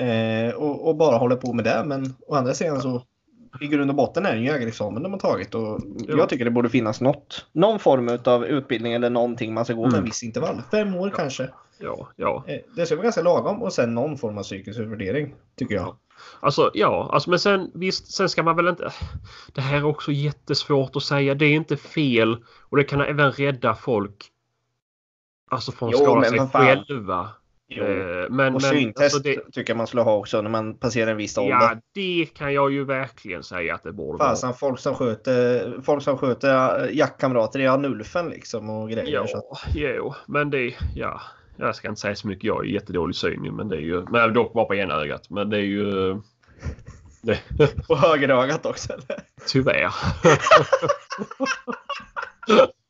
S1: Eh, och, och bara håller på med det. Men å andra sidan så i grund och botten är det en jägarexamen de har tagit och
S2: Ja.
S1: jag tycker det borde finnas något, någon form av utbildning eller någonting man ska gå med en
S2: Mm.
S1: viss intervall. Fem år kanske.
S2: Ja, ja.
S1: Eh, det ska vara ganska lagom och sen någon form av psykisk utvärdering tycker jag.
S2: Alltså ja, alltså, men sen visst, sen ska man väl inte... Det här är också jättesvårt att säga. Det är inte fel och det kan även rädda folk. Alltså från
S1: Jo,
S2: skada
S1: men
S2: sig
S1: fan.
S2: själva.
S1: Jo.
S2: Eh, men,
S1: och syntest
S2: alltså, det,
S1: tycker jag man skulle ha också när man passerar en viss ålder.
S2: ja, det kan jag ju verkligen säga att det borde vara.
S1: Fasen, folk som sköter, folk som sköter äh, jaktkamrater i Anulfen liksom och grejer.
S2: Ja,
S1: Så
S2: jo, men det... Ja, jag ska inte säga så mycket. Jag är jättedålig syn men det är ju... Men dock bara på ena ögat. Men det är ju... Det, <laughs>
S1: på högerögat också eller?
S2: tyvärr.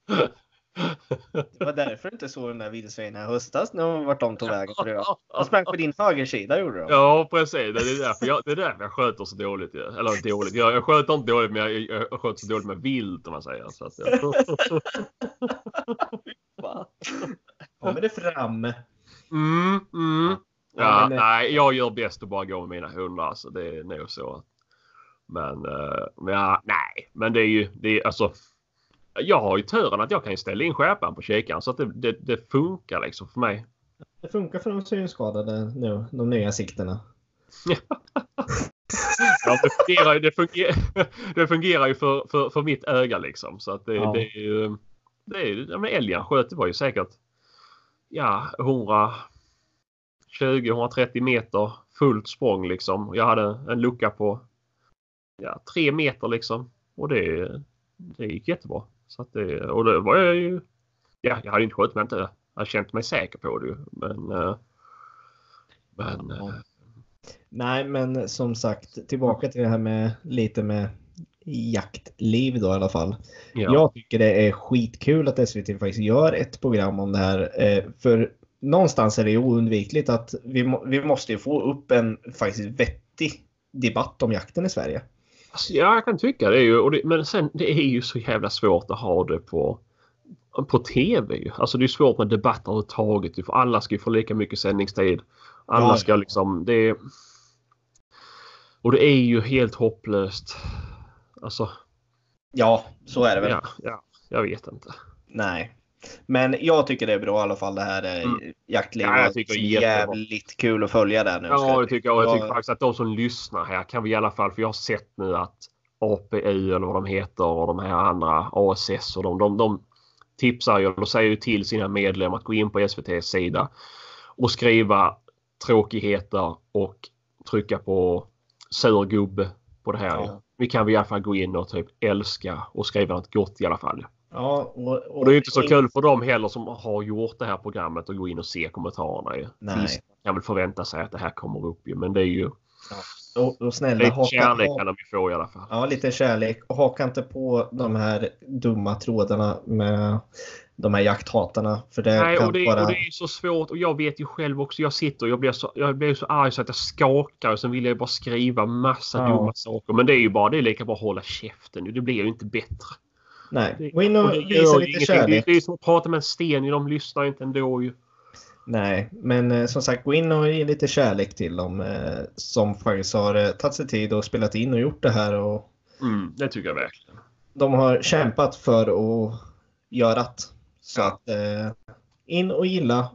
S2: <laughs>
S1: Det var därför du inte såg den där vildsvinen i höstas när de vart de tog vägen tror jag. De sprang på din högersida gjorde de.
S2: Ja precis, det är därför jag, det är därför jag sköter så dåligt. Eller dåligt, jag, jag sköter inte dåligt men jag, jag sköter så dåligt med vilt om man säger. Så att, ja. <laughs>
S1: Kommer det fram?
S2: mm, mm.
S1: Ja,
S2: Ja,
S1: men, eh,
S2: nej, jag gör bäst att bara gå med mina hundar. Alltså, det är nog så. Men, eh, men ja, nej, men det är ju, det är alltså. Jag har ju turen att jag kan ställa in skärpan på kikaren så att det, det, det funkar liksom för mig.
S1: Det funkar för de synskadade nu, de nya siktena. <laughs>
S2: Ja, det fungerar ju, det fungerar, <laughs> det fungerar ju för, för, för mitt öga liksom. Så att det,
S1: Ja.
S2: det är ju... Det är, ja, men älgen sköt, det var ju säkert ja, 120-130 meter fullt språng liksom. Jag hade en lucka på ja, 3 meter liksom. Och det, det gick jättebra. Så att det, och det var jag ju... Ja, jag hade inte skjutit men inte jag känt mig säker på det. Men... eh, Men...
S1: Ja.
S2: eh,
S1: Nej, men som sagt, tillbaka till det här med lite med jaktliv då i alla fall.
S2: ja.
S1: Jag tycker det är skitkul att SVT faktiskt gör ett program om det här. eh, För någonstans är det oundvikligt att vi, vi måste ju få upp en faktiskt vettig debatt om jakten i Sverige.
S2: Alltså, ja, jag kan tycka det. Är ju, det men sen det är ju så jävla svårt att ha det på, på TV. Alltså det är svårt med debatter överhuvudtaget. alla ska ju få lika mycket sändningstid. Alla ska liksom... Det, och det är ju helt hopplöst. Alltså,
S1: Ja, så är det väl.
S2: ja, ja, jag vet inte.
S1: Nej. Men jag tycker det är bra i alla fall det här eh,
S2: Mm.
S1: jaktliv.
S2: Ja, jag tycker
S1: det är
S2: jättebra.
S1: jävligt kul att följa det nu.
S2: Ja,
S1: jag
S2: det tycker jag. Och jag tycker faktiskt att de som lyssnar här kan vi i alla fall, för jag har sett nu att APU eller vad de heter och de här andra ASS och de, de, de tipsar ju och säger ju till sina medlemmar att gå in på SVTs sida och skriva tråkigheter och trycka på sur gubbe på det här.
S1: Ja.
S2: Vi kan vi i alla fall gå in och typ älska och skriva något gott i alla fall.
S1: Ja, och, och,
S2: Och det är ju inte så kul för dem heller som har gjort det här programmet och gå in och se kommentarerna. Ju.
S1: Nej.
S2: Visst, kan väl förvänta sig att det här kommer upp ju men det är ju
S1: Och, och snälla,
S2: Lite kärlek kan de ju få i alla fall.
S1: ja, lite kärlek. Och haka inte på de här dumma trådarna med de här jakthatarna. För det
S2: Nej, och det,
S1: bara...
S2: och det är så svårt och jag vet ju själv också. Jag sitter och jag blir så, jag blir så arg så att jag skakar och sen vill jag bara skriva massa
S1: Ja.
S2: dumma saker. Men det är ju bara det är lika bra att hålla käften. nu. Det blir ju inte bättre.
S1: Nej, gå in och
S2: och
S1: visa
S2: ju
S1: lite kärlek.
S2: Det, är som att prata med en sten. De lyssnar inte ändå ju.
S1: Nej, men eh, som sagt, gå in och ge lite kärlek till dem eh, som faktiskt har eh, tagit sig tid och spelat in och gjort det här. Och
S2: Mm, det tycker jag verkligen.
S1: de har kämpat för att göra det. Så att in och gilla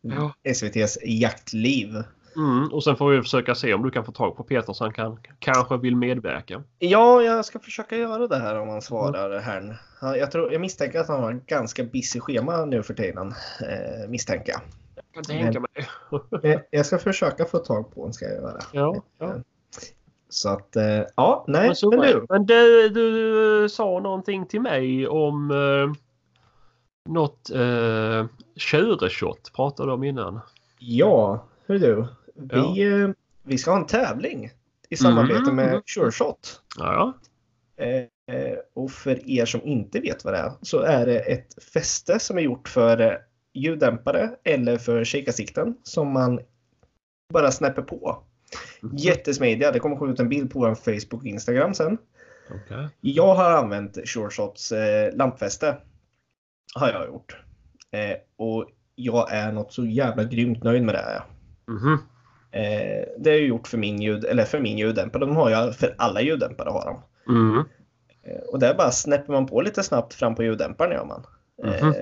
S2: Ja.
S1: SVTs jaktliv.
S2: Mm, och sen får vi försöka se om du kan få tag på Peter så han kan, kanske vill medverka.
S1: Ja, jag ska försöka göra det här om han svarar här. Han- Jag, tror, jag misstänker att han har en ganska busy schema nu för tiden. Eh, misstänker jag.
S2: Jag kan tänka mig. <laughs>
S1: Eh, Jag ska försöka få tag på honom ska jag göra.
S2: Ja, ja.
S1: Så att, eh, ja, nej,
S2: Men, så,
S1: men du.
S2: men du, du sa någonting till mig om eh, något eh, tjureshot pratade du om innan.
S1: Ja, hör du. Vi, eh, vi ska ha en tävling i samarbete
S2: Mm.
S1: med SureShot.
S2: Ja,
S1: Eh, eh, och för er som inte vet vad det är så är det ett fäste som är gjort för ljuddämpare eller för kikarsikten som man bara snäpper på.
S2: Mhm.
S1: Jättesmidiga. Det kommer komma ut en bild på vår Facebook och Instagram sen.
S2: okej.
S1: Jag har använt SureShots eh, lampfäste. Har jag gjort. Eh, och jag är något så jävla grymt nöjd med det. Här.
S2: Mhm.
S1: Eh, det är ju gjort för min, ljud, eller för min ljuddämpare. De har jag för alla ljuddämpare har de.
S2: Mm.
S1: Eh, och där bara snäpper man på lite snabbt fram på ljuddämparen gör man. Eh,
S2: Mhm.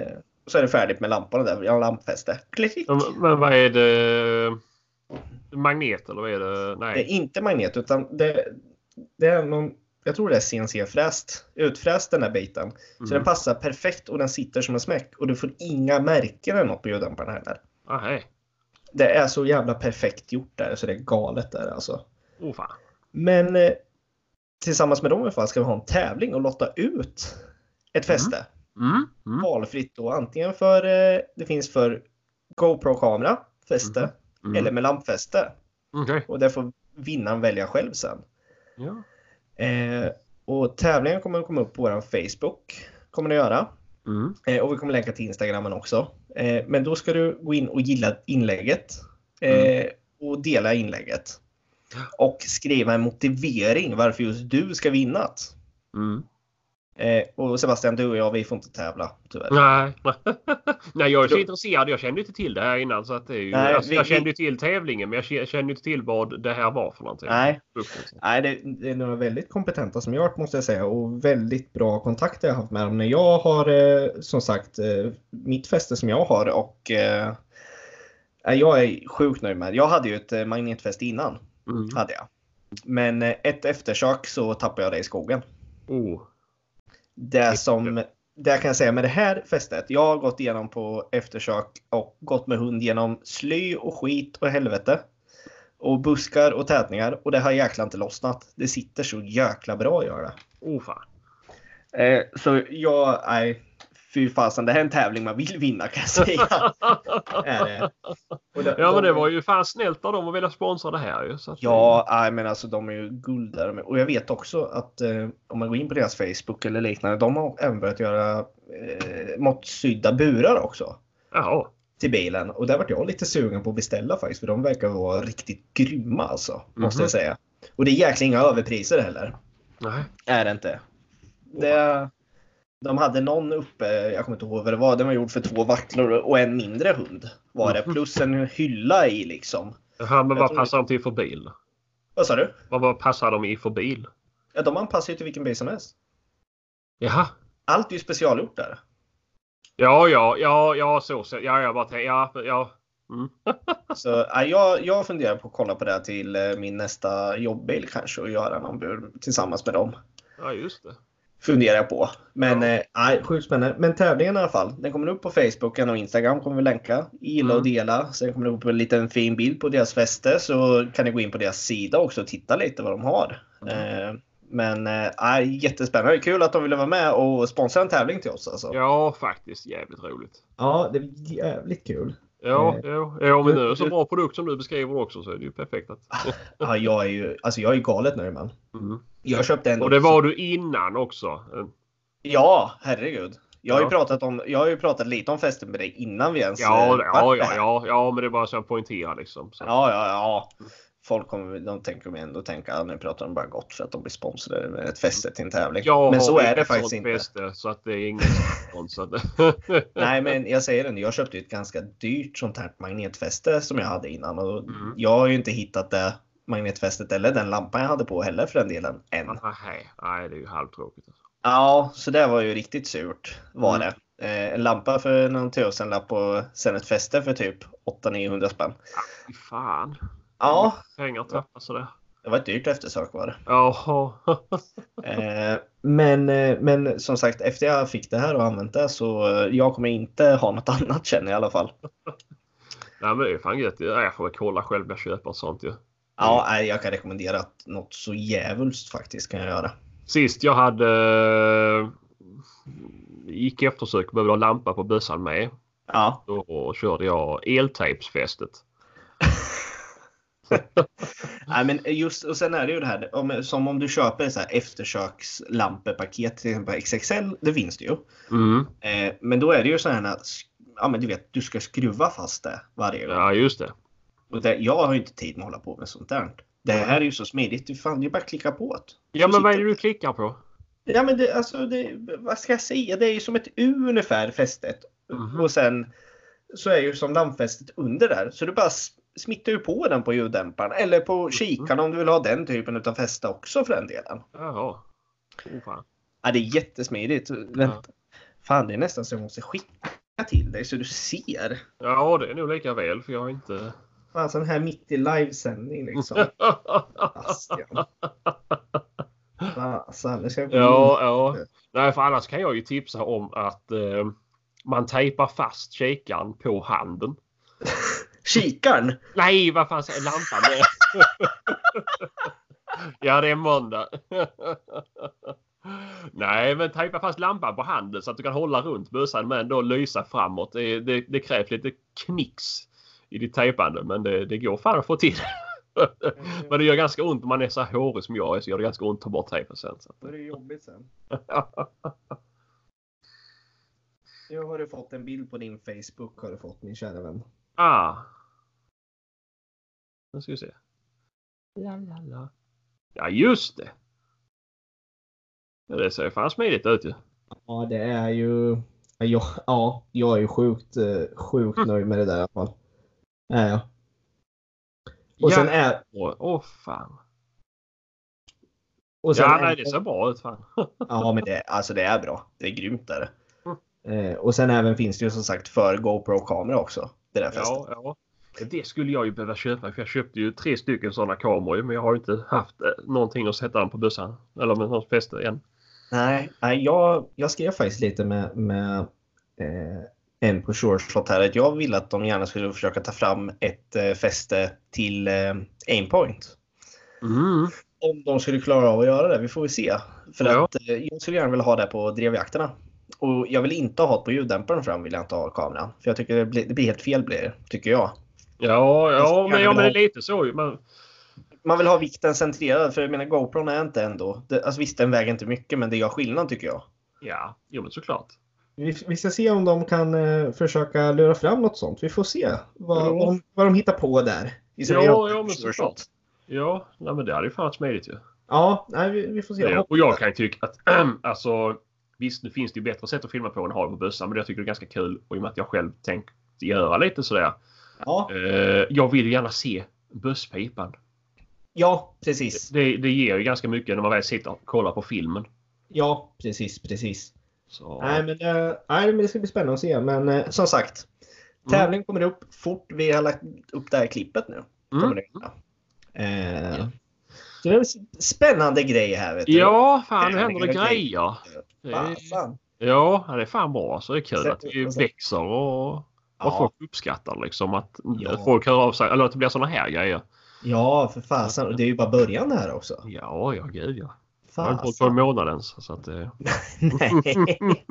S1: och så är det färdigt med lamporna där. Jag har lampfäste. Klick.
S2: Men, vad är det? Magnet eller vad är det?
S1: Det är
S2: Nej.
S1: inte magnet utan det, det är någon, jag tror det är CNC-fräst. Utfräst den där biten. Så
S2: Mm.
S1: den passar perfekt och den sitter som en smäck. Och du får inga märken eller något på ljuddämparen heller.
S2: Ah, hej.
S1: Det är så jävla perfekt gjort där så det är galet där alltså.
S2: Oh, fan.
S1: Men eh, tillsammans med dem i alla fall ska vi ha en tävling och lotta ut ett fäste.
S2: Mm. Mm.
S1: Valfritt då antingen för, eh, det finns för GoPro-kamera, fäste
S2: Mm.
S1: eller med lampfäste.
S2: Okej.
S1: Och det får vinnaren välja själv sen.
S2: Ja.
S1: Eh, och tävlingen kommer att komma upp på vår Facebook. Kommer det göra.
S2: Mm.
S1: Eh, och vi kommer länka till Instagramen också. Eh, men då ska du gå in och gilla inlägget. Eh, Och dela inlägget. Och skriva en motivering varför just du ska vinna.
S2: Mm.
S1: Eh, och Sebastian, du och jag, vi får inte tävla tyvärr.
S2: Nej. <laughs> Nej, jag är så
S1: Då-
S2: intresserad. Jag kände inte till det här innan. Så att det är ju,
S1: Nej,
S2: alltså,
S1: vi-
S2: jag kände ju till tävlingen men jag kände inte till vad det här var för någonting.
S1: Nej. Nej, det, det är några väldigt kompetenta som jag måste jag säga och väldigt bra kontakter jag har haft med dem. När jag har eh, som sagt eh, mitt fäste som jag har och eh, jag är sjukt nöjd med. Jag hade ju ett eh, magnetfäste innan.
S2: Mm.
S1: Hade jag. Men eh, ett eftersök så tappade jag det i skogen.
S2: Oh.
S1: Det som det kan jag säga med det här fästet. Jag har gått igenom på eftersök och gått med hund genom sly och skit och helvete. Och buskar och tätningar och det har jäkla inte lossnat. Det sitter så jäkla bra gör det.
S2: Oh fan.
S1: Eh, så jag, nej, fy fasen. Det här är en tävling man vill vinna kan jag säga. <laughs> det. Och de-
S2: Ja men det
S1: de-
S2: var ju fan snällt av dem att vilja sponsra det här ju. Så
S1: Ja, nej, men alltså de är ju guld där. Och jag vet också att eh, om man går in på deras Facebook eller liknande, de har även börjat göra eh, måttsydda burar också
S2: Jaha.
S1: till bilen. Och där vart jag lite sugen på att beställa faktiskt, för de verkar vara riktigt grymma alltså, måste
S2: Mhm.
S1: jag säga. Och det är jäkla inga överpriser heller.
S2: Nej.
S1: Är det inte. Det, de hade någon uppe, jag kommer inte ihåg vad det var, den var gjord för två vacklor och en mindre hund. Var det,
S2: Mhm.
S1: plus en hylla i liksom.
S2: Jaha, men vad passar de till för bil?
S1: Vad sa du?
S2: Vad, vad passar de i för bil?
S1: Ja, de anpassar ju till vilken bil som helst.
S2: Jaha.
S1: Allt är ju specialgjort där.
S2: Ja, ja, ja, ja, så. så ja, jag bara ja, ja. Mm. <laughs>
S1: Så ja, jag, jag funderar på att kolla på det här till eh, min nästa jobbbil kanske och göra någon bur tillsammans med dem.
S2: Ja, just det.
S1: Funderar jag på. Men
S2: Ja.
S1: nej, sjukt spännande. Men tävlingen i alla fall. Den kommer upp på Facebook och Instagram kommer vi länka. Gilla och
S2: Mm.
S1: dela. Sen kommer det upp en liten fin bild på deras fäste så kan ni gå in på deras sida också och titta lite vad de har.
S2: Mm.
S1: Eh, men eh, jättespännande. Kul att de ville vara med och sponsra en tävling till oss. Alltså.
S2: Ja, faktiskt jävligt roligt.
S1: Ja, det är jävligt kul.
S2: Ja,
S1: Eh,
S2: ja, ja, men nu är det så bra produkt som du beskriver också så är det ju perfekt. Att... <laughs>
S1: Ja, jag är ju alltså jag är galet nöjd man.
S2: Mm.
S1: Jag köpte en
S2: Och det var du innan också.
S1: Ja, herregud. Jag har, ju pratat om, jag har ju pratat lite om festen med dig innan vi ens
S2: Ja,
S1: eh,
S2: ja,
S1: det
S2: ja, ja, ja, men det är bara så jag poängterar liksom.
S1: Ja, ja, ja. Folk kommer, de tänker mig ändå tänka att nu pratar de bara gott för att de blir sponsrade med ett fäste till en tävling.
S2: Jag
S1: men så är
S2: inget
S1: det faktiskt inte.
S2: Bäste, så att det är ingen. Så att... <laughs>
S1: Nej, men jag säger det, jag köpte ju ett ganska dyrt sånt här magnetfäste som jag hade innan och
S2: Mm.
S1: jag har ju inte hittat det magnetfästet eller den lampan jag hade på heller för den delen än.
S2: Nej, nej, det är ju halvtråkigt. Alltså.
S1: Ja, så det var ju riktigt surt var
S2: Mm.
S1: det. Eh, en lampa för någon tusenlapp och sen ett fäste för typ 800-900 spänn.
S2: Fy fan.
S1: Ja,
S2: Pengar tappas sådär.
S1: det var ett dyrt eftersök var det.
S2: Jaha. <laughs>
S1: Eh, men, eh, men som sagt, efter jag fick det här och använt det så eh, jag kommer inte ha något <laughs> annat känner jag i alla fall.
S2: Nej men det är fan gött. Ja, Jag får väl kolla själv när jag köper sånt ju.
S1: Ja, jag kan rekommendera att något så djävulskt faktiskt kan jag göra.
S2: Sist jag hade eh, gick eftersök och behövde ha lampa på bössan med.
S1: Ja,
S2: Då körde jag eltejpsfästet.
S1: Nej, men just och sen är det ju det här om, som om du köper så här eftersökslamppaket till exempel XXL. Det finns det ju.
S2: Mm.
S1: Eh, men då är det ju så här ja, men du vet, du ska skruva fast det varje gång.
S2: Ja just det.
S1: Och det, jag har ju inte tid med att hålla på med sånt där. Det här är ju så smidigt. Du fan, det är bara att klicka på det.
S2: Ja men vad är det du klickar på?
S1: Ja men det, alltså det, vad ska jag säga? Det är ju som ett U ungefär fästet.
S2: Mhm.
S1: Och sen så är ju som lampfästet under där. Så du bara smittar ju på den på ljuddämparen. Eller på kikaren om du vill ha den typen av fäste också för den delen.
S2: Jaha. Oh, fan.
S1: Ja, det är jättesmidigt. Vänta. Fan, det är nästan så jag måste skicka till dig så du ser.
S2: Ja det är nog lika väl för jag har inte...
S1: Fan, sån här mitt i livesändning liksom. Bastian. Fasen, det ska gå
S2: Ja, ja. Nej, för annars kan jag ju tipsa om att eh, man tejpar fast kikaren på handen.
S1: Kikaren!
S2: Nej, vad fan säger lampan? <laughs> ja, det är måndag. Nej, men tejpa fast lampan på handen så att du kan hålla runt bössan men ändå lysa framåt. Det, det, det krävs lite knix i ditt tejpande men det, det går fan att få till. <laughs> men det gör ganska ont om man är så hårig som jag är så gör det ganska ont att ta bort tejpen sen. Så.
S1: Då är det jobbigt sen. <laughs> Nu har du fått en bild på din Facebook har du fått min kära vän.
S2: Ah. Nu ska vi se. La, la, la. Ja, just det. Ja, det ser ju fan smidigt ut ju.
S1: Ja, det är ju... Ja, jag, ja, jag är ju sjukt, eh, sjukt nöjd med det där i alla fall. Är jag. Och sen är...
S2: Åh, åh fan.
S1: Och sen
S2: Ja,
S1: är,
S2: nej, det ser bra ut fan. <laughs>
S1: Ja, men det, alltså det är bra. Det är grymt där.
S2: Mm.
S1: Eh, och sen även finns det ju som sagt för GoPro-kamera också. Det där fästet.
S2: Ja, ja. Det skulle jag ju behöva köpa för jag köpte ju tre stycken sådana kameror men jag har inte haft eh, någonting att sätta den på bössan. Eller med något fäste än.
S1: Nej, jag, jag skrev faktiskt lite med, med eh, en på Shoreshot här att jag ville att de gärna skulle försöka ta fram ett eh, fäste till eh, Aimpoint.
S2: Mm.
S1: Om de skulle klara av att göra det, vi får väl se. För
S2: Ja.
S1: att eh, jag skulle gärna vilja ha det på drevjakterna. Och jag vill inte ha det på ljuddämparen fram, vill jag inte ha kameran. För jag tycker det blir, det blir helt fel blir tycker jag.
S2: Ja, ja, men, ja, men det är
S1: vilja
S2: lite så ju. Men,
S1: Man vill ha vikten centrerad, för jag menar GoPron är inte ändå... Det, alltså visst, den väger inte mycket, men det gör skillnad tycker jag.
S2: ja, jo men såklart.
S1: Vi, vi ska se om de kan eh, försöka lura fram något sånt. Vi får se vad,
S2: Ja.
S1: vad, de, vad de hittar på där.
S2: Ja, ja, men såklart. Ja, nej, men det hade ju fan varit smidigt ju.
S1: Ja, nej, vi, vi får se.
S2: Det, och jag kan ju tycka att <clears throat> alltså visst nu finns det ju bättre sätt att filma på än att ha det på bössan men jag tycker det är ganska kul och i och med att jag själv tänkt göra lite sådär.
S1: Ja,
S2: Eh, jag vill gärna se bösspipan.
S1: ja, precis.
S2: Det, det ger ju ganska mycket när man väl sitter och kollar på filmen.
S1: Ja, precis, precis.
S2: Så,
S1: Nej, men, eh, nej, men det ska bli spännande att se. Men eh, som sagt,
S2: Mm.
S1: tävling kommer upp fort vi har lagt upp det här klippet nu.
S2: Mm.
S1: det eh,
S2: Ja.
S1: Det är en spännande grej här. Vet du.
S2: Ja, fan nu händer det grejer. Det är,
S1: Fasen.
S2: ja, det är fan bra. Så det är kul
S1: Sätt-
S2: att vi växer och, och
S1: Ja.
S2: folk uppskattar liksom att
S1: Ja.
S2: folk hör av sig. Eller att det blir såna här grejer.
S1: Ja, för fasen. Och det är ju bara början här också.
S2: Ja, ja gud ja. Jag har inte hållit på en månad ens. Så att, det...
S1: Nej.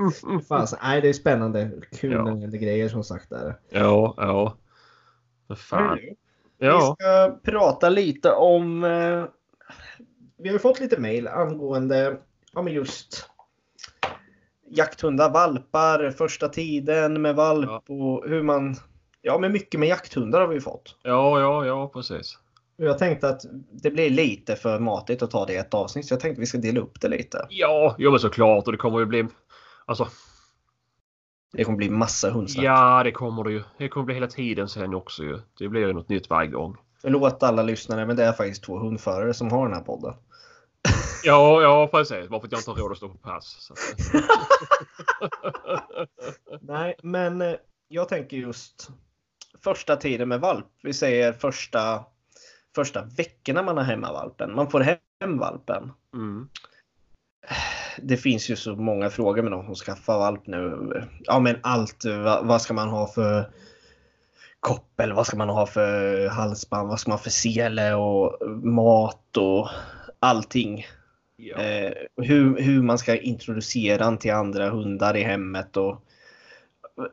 S1: <laughs> Fasen. Nej, det är spännande. Kul
S2: Ja.
S1: när det grejer som sagt där.
S2: ja, ja. För fan. Ja.
S1: Vi ska prata lite om... Eh, vi har ju fått lite mail angående ja, men just jakthundar, valpar, första tiden med valp
S2: Ja.
S1: och hur man... Ja, men mycket med jakthundar har vi fått.
S2: Ja, ja, ja, precis.
S1: Jag tänkte att det blir lite för matigt att ta det i ett avsnitt så jag tänkte att vi ska dela upp det lite.
S2: Ja, ja men såklart. Och det kommer ju bli... Alltså,
S1: Det kommer bli massa hundsnack.
S2: ja det kommer det ju. Det kommer bli hela tiden sen också ju. Det blir ju något nytt varje gång.
S1: Förlåt alla lyssnare men det är faktiskt två hundförare som har den här podden.
S2: Ja, ja precis. Bara för att jag inte har råd att stå på pass. <laughs>
S1: Nej, men eh, jag tänker just första tiden med valp. Vi säger första, första veckorna man har hemma valpen. Man får hem valpen.
S2: mm.
S1: Det finns ju så många frågor med de som skaffar valp nu. Ja, men allt. Va, vad ska man ha för koppel? Vad ska man ha för halsband? Vad ska man ha för sele och mat och allting.
S2: Ja.
S1: Eh, hur, hur man ska introducera den till andra hundar i hemmet. Och...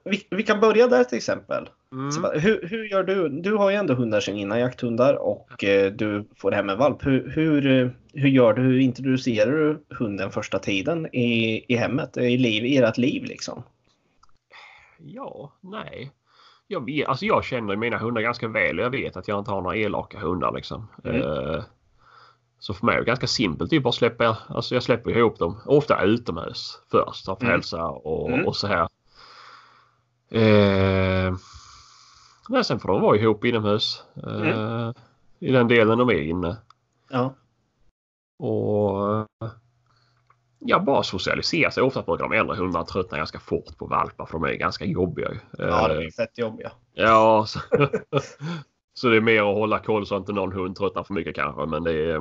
S1: Vi, vi kan börja där till exempel.
S2: Mm.
S1: Så, hur, hur gör du? Du har ju ändå hundar sedan innan, jakthundar, och eh, du får hem en valp. Hur, hur, eh, hur gör du? Hur introducerar du hunden första tiden i, i hemmet, i, liv, i ert liv liksom?
S2: Ja, nej. Jag, vet, alltså jag känner mina hundar ganska väl och jag vet att jag inte har några elaka hundar. Liksom.
S1: Mm.
S2: Eh, så för mig är det ganska simpelt. Det är bara släppa, alltså jag släpper ihop dem. Ofta utomhus först. För
S1: Mm.
S2: hälsa och,
S1: Mm.
S2: och så här. Eh, nej, sen får de vara ihop inomhus. Eh, I den delen de är inne.
S1: Ja.
S2: Och eh, ja, bara socialisera sig. Ofta brukar de äldre hundarna tröttna ganska fort på valpar för de är ganska jobbiga.
S1: ja, det
S2: Eh,
S1: är fett jobbiga.
S2: Ja, så, <laughs> så det är mer att hålla koll så att inte någon hund tröttnar för mycket kanske. Men det är,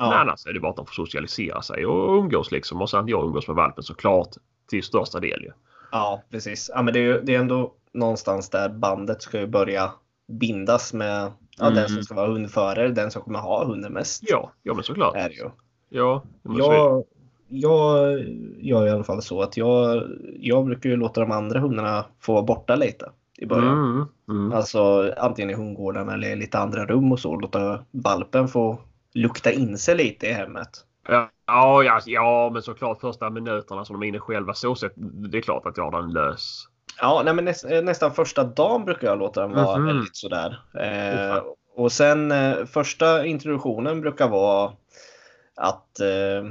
S2: men
S1: Ja,
S2: annars är det bara att de får socialisera sig och umgås liksom. Och sen jag umgås med valpen såklart till största del ju.
S1: ja precis. Ja, men det är, ju- det är ändå någonstans där bandet ska ju börja bindas med ja,
S2: Mm.
S1: den som ska vara hundförare, den som kommer ha hunden mest.
S2: Ja, ja men såklart.
S1: Är det ju.
S2: Ja, men.
S1: Jag, jag gör i alla fall så att jag, jag brukar ju låta de andra hundarna få vara borta lite i början.
S2: Mm, mm.
S1: Alltså antingen i hundgården eller i lite andra rum och så. Låta valpen få lukta in sig lite i hemmet.
S2: Ja, ja, ja, men såklart första minuterna som de är inne själva så sett. Det är klart att jag har den lös.
S1: Ja, nej, men näst, eh, nästan första dagen brukar jag låta den vara
S2: Mhm.
S1: väldigt sådär. Eh, och sen eh, första introduktionen brukar vara att eh,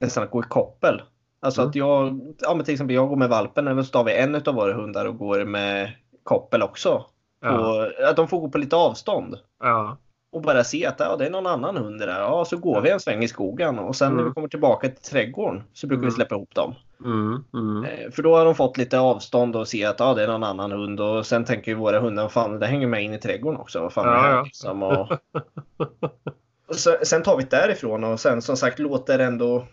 S1: nästan att gå i koppel. Alltså
S2: Mm.
S1: att jag, ja men till exempel jag går med valpen eller så tar vi en av våra hundar och går med koppel också.
S2: Ja,
S1: Och, att de får gå på lite avstånd.
S2: ja,
S1: Och bara se att ja, det är någon annan hund där. Ja, så går vi en sväng i skogen och sen när
S2: Mm.
S1: vi kommer tillbaka till trädgården så brukar vi
S2: Mm.
S1: släppa ihop dem.
S2: mm, mm.
S1: Eh, För då har de fått lite avstånd och ser att ja, det är någon annan hund och sen tänker ju våra hundar, fan det hänger med in i trädgården också. Vad fan
S2: Ja,
S1: här
S2: ja.
S1: liksom? Och... <laughs> och så, sen tar vi det därifrån och sen som sagt låter ändå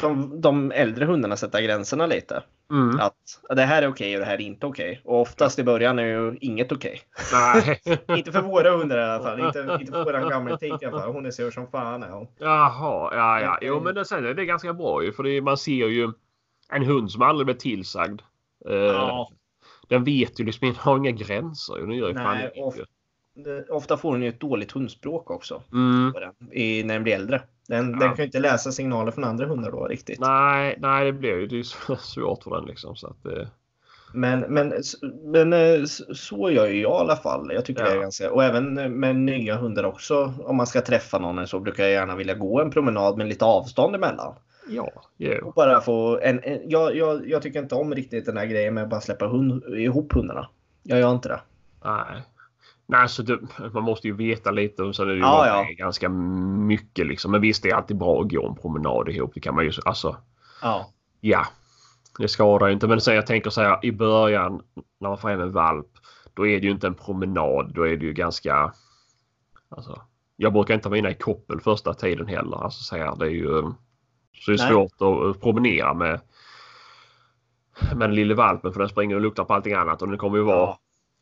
S1: de, de äldre hundarna sätta gränserna lite.
S2: Mm.
S1: Att det här är okej och det här är inte okej. Och oftast i början är ju inget okej.
S2: Nej. <laughs>
S1: inte för våra hundar i alla fall. Inte, inte för våran gamla tik i alla fall. Hon är sur som fan är hon.
S2: Jaha, ja, ja. Jo, men det, sen är det ganska bra ju. För det, man ser ju en hund som aldrig blir tillsagd. Eh,
S1: Ja.
S2: Den vet ju liksom, den har inga gränser. Den gör ju fan
S1: Nej,
S2: inget
S1: och- Ofta får hon ju ett dåligt hundspråk också.
S2: Mm.
S1: den, i, när den blir äldre. Den,
S2: Ja.
S1: den kan ju inte läsa signaler från andra hundar då riktigt.
S2: Nej, nej, det blir ju det är <laughs> svårt för den liksom. Så att, eh,
S1: Men, men, men eh, så gör ju jag i alla fall. Jag tycker
S2: Ja.
S1: det är ganska, och även med nya hundar också. Om man ska träffa någon så brukar jag gärna vilja gå en promenad med lite avstånd emellan.
S2: ja, jo.
S1: Och bara få en, en, jag, jag, jag tycker inte om riktigt den här grejen med att bara släppa hund, ihop hundarna. Jag gör inte det.
S2: Nej. Nej, så det, man måste ju veta lite och sen är det ju
S1: Ja, ja.
S2: ganska mycket liksom. Men visst, det är alltid bra att gå en promenad ihop. Det kan man ju, alltså,
S1: Ja.
S2: ja. Det skadar ju inte. Men sen jag tänker så här i början när man får hem en valp. Då är det ju inte en promenad. Då är det ju ganska... Alltså, jag brukar inte ha mina i koppel första tiden heller. Alltså så här, det är ju... Så det är
S1: Nej.
S2: svårt att promenera med med den lille valpen för den springer och luktar på allting annat och den kommer ju vara.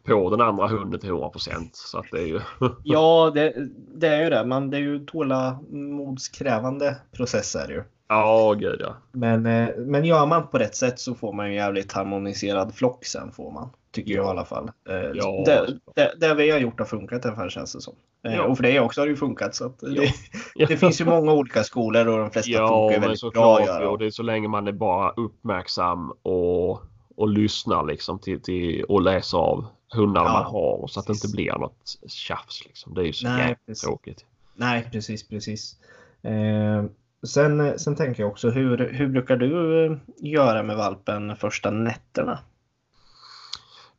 S2: På den andra hunden till 100 Så att det är ju... <laughs>
S1: ja, det, det, är ju det. Man, det är ju tålamodskrävande processer ju.
S2: Ja, gud ja.
S1: Men, eh, men gör man på rätt sätt så får man en jävligt harmoniserad flock sen får man. Tycker ja. jag i alla fall. Eh, ja, det, det, det vi har gjort har funkat ungefär känns det som. Ja. Och för dig också har det ju funkat. Så det, <laughs> det, finns ju många olika skolor och de flesta ja, funkar väldigt bra.
S2: Och det är så länge man är bara uppmärksam och, och lyssnar liksom till, till och läser av hundarna man har så att det inte blir något tjafs. Liksom. Det är ju så Nej, jävligt tråkigt.
S1: Nej, precis, precis. Eh, Sen, sen tänker jag också, hur, hur brukar du eh, göra med valpen första nätterna?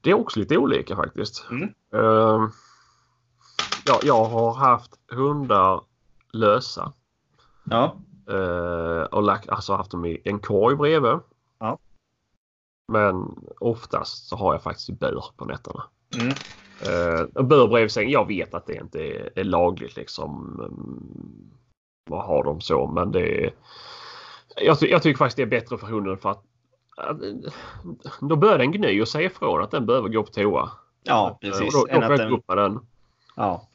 S2: Det är också lite olika faktiskt. Mm. Uh, ja, jag har haft hundar lösa.
S1: Ja.
S2: Uh, och lagt, alltså haft dem i en korg bredvid.
S1: Ja.
S2: Men oftast så har jag faktiskt bur på nätterna. Mm. Uh, bur bredvid sängen. Jag vet att det inte är, är lagligt liksom. Um, vad har de så men det är, jag, jag, tycker faktiskt det är bättre för hunden för att då börjar den gny och säga ifrån att den behöver gå på toa.
S1: Ja precis.
S2: Och då, då får jag gå upp med den.
S1: Ja.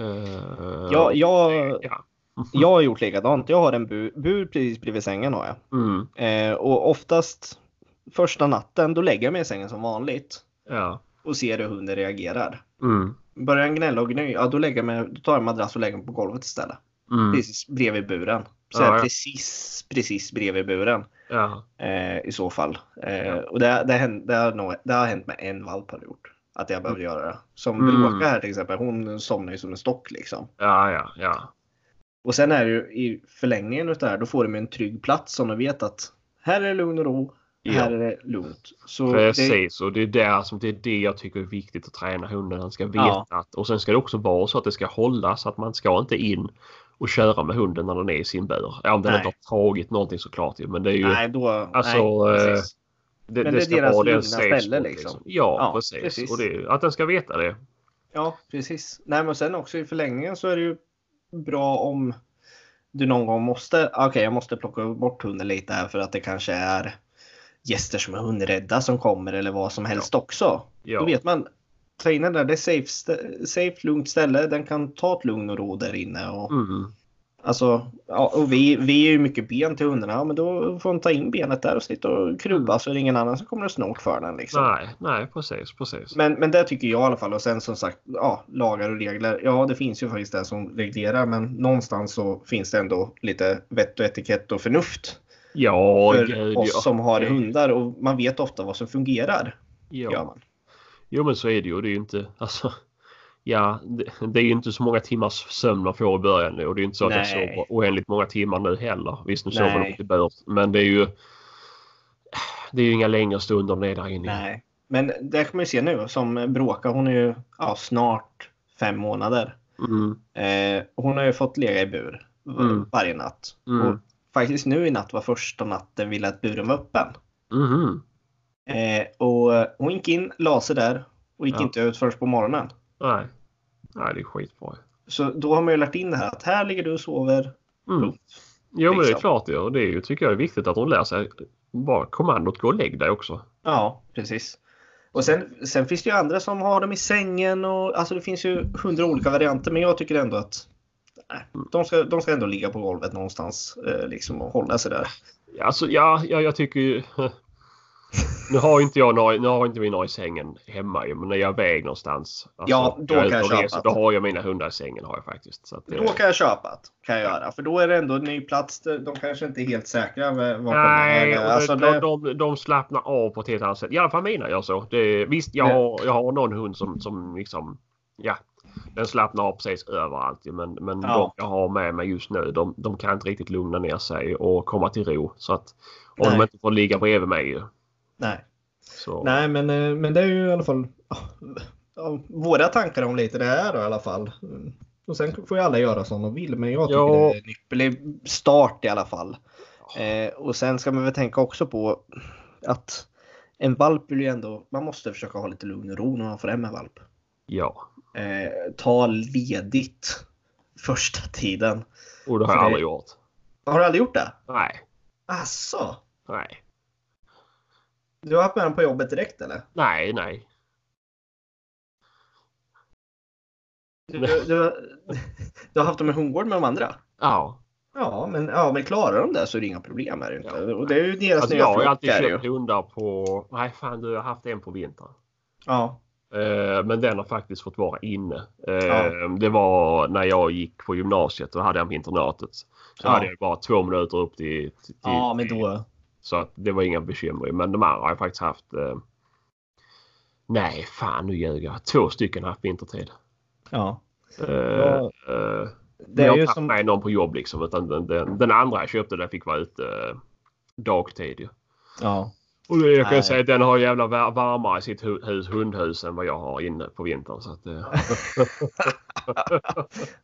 S1: Uh, jag, jag, ja. jag har gjort likadant. Jag har en bur, bur precis bredvid sängen har jag.
S2: Mm.
S1: Uh, och oftast första natten då lägger jag mig i sängen som vanligt.
S2: Ja.
S1: Och ser hur hunden reagerar.
S2: Mm.
S1: Börjar den gnälla och gny, ja då, lägger jag mig, då tar jag en madrass och lägger mig på golvet istället. Mm. Precis bredvid buren. Så ja, ja. precis, precis bredvid buren.
S2: Ja.
S1: Eh, I så fall. Eh, och det, det, hänt, det, har nog, det har hänt med en valp har gjort. Att jag behöver göra det. Som mm. Bråka här till exempel. Hon somnar ju som en stock liksom.
S2: Ja, ja, ja.
S1: Och sen är det ju i förlängningen av det här. Då får de en trygg plats som de vet att här är det lugn och ro. Ja. Här är det lugnt.
S2: Så Precis, det... och det är, där som, det är det jag tycker är viktigt att träna hunden. Han ska veta ja. att, och sen ska det också vara så att det ska hålla så att man ska inte in och köra med hunden när den är i sin bur. Ja, om den inte har tagit någonting såklart. Men det är ju...
S1: Nej, då,
S2: alltså,
S1: nej,
S2: eh, det,
S1: men det, det ska vara det ställe liksom.
S2: liksom. Ja, ja precis. precis. Och det, att den ska veta det.
S1: Ja, precis. Nej, men sen också i förlängningen så är det ju bra om du någon gång måste, okej okay, jag måste plocka bort hunden lite här för att det kanske är gäster som är hundrädda som kommer eller vad som helst också. Ja. Då vet man, ta in den där, det är safe, safe lugnt ställe. Den kan ta ett lugn och ro där inne. Och,
S2: mm.
S1: Alltså, ja, och vi, vi är ju mycket ben till hundarna. Ja, men då får de ta in benet där och sitta och krubba så är det ingen annan som kommer att snort för den. Liksom.
S2: Nej, nej precis, precis.
S1: Men, men det tycker jag i alla fall. Och sen som sagt, ja, lagar och regler. Ja, det finns ju faktiskt det som reglerar. Men någonstans så finns det ändå lite vett och etikett och förnuft.
S2: Ja,
S1: för
S2: gud,
S1: oss
S2: ja.
S1: som har hundar och man vet ofta vad som fungerar.
S2: Ja.
S1: Gör man.
S2: Jo men så är det ju. Det är ju inte, alltså, ja, det, det är ju inte så många timmars sömn man får i början nu och det är inte så att jag sover oändligt många timmar nu heller. Visst nu sover jag inte bör, men det är ju det är ju inga längre stunder ner där inne.
S1: Nej, men det kan man ju se nu som Bråka. Hon är ju ja, snart fem månader.
S2: Mm.
S1: Eh, hon har ju fått ligga i bur mm. varje natt.
S2: Mm.
S1: Och faktiskt nu i natt var första natten ville att buren var öppen.
S2: Mm.
S1: Eh, och hon gick in, la sig där och gick ja. inte ut förrän på morgonen.
S2: Nej. Nej, det är skitbra.
S1: Så då har man ju lärt in det här att här ligger du och sover.
S2: Mm. Jo, men det är liksom. klart det. Och det är ju, tycker jag är viktigt att hon lär sig bara kommandot gå och lägg dig också.
S1: Ja, precis. Och sen, sen finns det ju andra som har dem i sängen och alltså det finns ju hundra olika varianter. Men jag tycker ändå att de, ska, de ska ändå ligga på golvet någonstans eh, liksom och hålla sig där.
S2: Alltså, ja, ja, jag tycker ju <laughs> nu har inte jag nu har inte några i sängen hemma men när jag är iväg någonstans.
S1: Alltså, ja, då jag kan jag köpa
S2: reser, Då har jag mina hundar i sängen har jag faktiskt. Så att,
S1: då kan jag köpa det. Kan jag göra. För då är det ändå en ny plats. De kanske inte är helt säkra med
S2: vad Nej, alltså, de, det... de, de slappnar av på ett helt annat sätt. I alla fall mina gör så. Det, visst, jag har, jag har någon hund som, som liksom, ja, den slappnar av precis överallt. Men, men ja. de jag har med mig just nu de, de kan inte riktigt lugna ner sig och komma till ro. Så att om Nej. de inte får ligga bredvid mig
S1: Nej. Så. Nej, men, eh, men det är ju i alla fall våra tankar om lite det här då, i alla fall. Och sen får ju alla göra som de vill, men jag tycker ja. det är en ypperlig start i alla fall. Eh, och sen ska man väl tänka också på att en valp vill ju ändå, man måste försöka ha lite lugn och ro när man får hem en valp.
S2: Ja.
S1: Eh, ta ledigt första tiden.
S2: Och det har jag aldrig gjort.
S1: Har du aldrig gjort det?
S2: Nej.
S1: Asså?
S2: Nej.
S1: Du har haft med den på jobbet direkt eller?
S2: Nej, nej.
S1: Du, du, du, <laughs> du har haft dem i hundgård med de andra?
S2: Ja.
S1: Ja, men, ja, men klarar de det så är det inga problem. Är det inte.
S2: Ja.
S1: Och det är ju deras
S2: Alltså
S1: nya
S2: jag har alltid köpt
S1: ju.
S2: hundar på... Nej fan du, har haft en på vintern.
S1: Ja,
S2: Men den har faktiskt fått vara inne. Eh,
S1: Ja.
S2: Det var när jag gick på gymnasiet. Då hade jag på internatet. Så
S1: Ja.
S2: hade jag bara två minuter upp till... till
S1: ja men då.
S2: Så att det var inga bekymmer. Men de andra har jag faktiskt haft... Eh... Nej, fan nu ljög jag. Två stycken har haft vintertid.
S1: Ja.
S2: Eh,
S1: Ja,
S2: eh,
S1: Det
S2: men jag
S1: är
S2: har inte
S1: som...
S2: med någon på jobb liksom. Utan den, den, den andra jag köpte den fick vara ute eh, dagtid.
S1: Ja.
S2: Och det- jag kan
S1: Nej.
S2: säga att den har jävla var- varmare i sitt hu- hus, hundhus än vad jag har inne på vintern. Så att, eh, <laughs>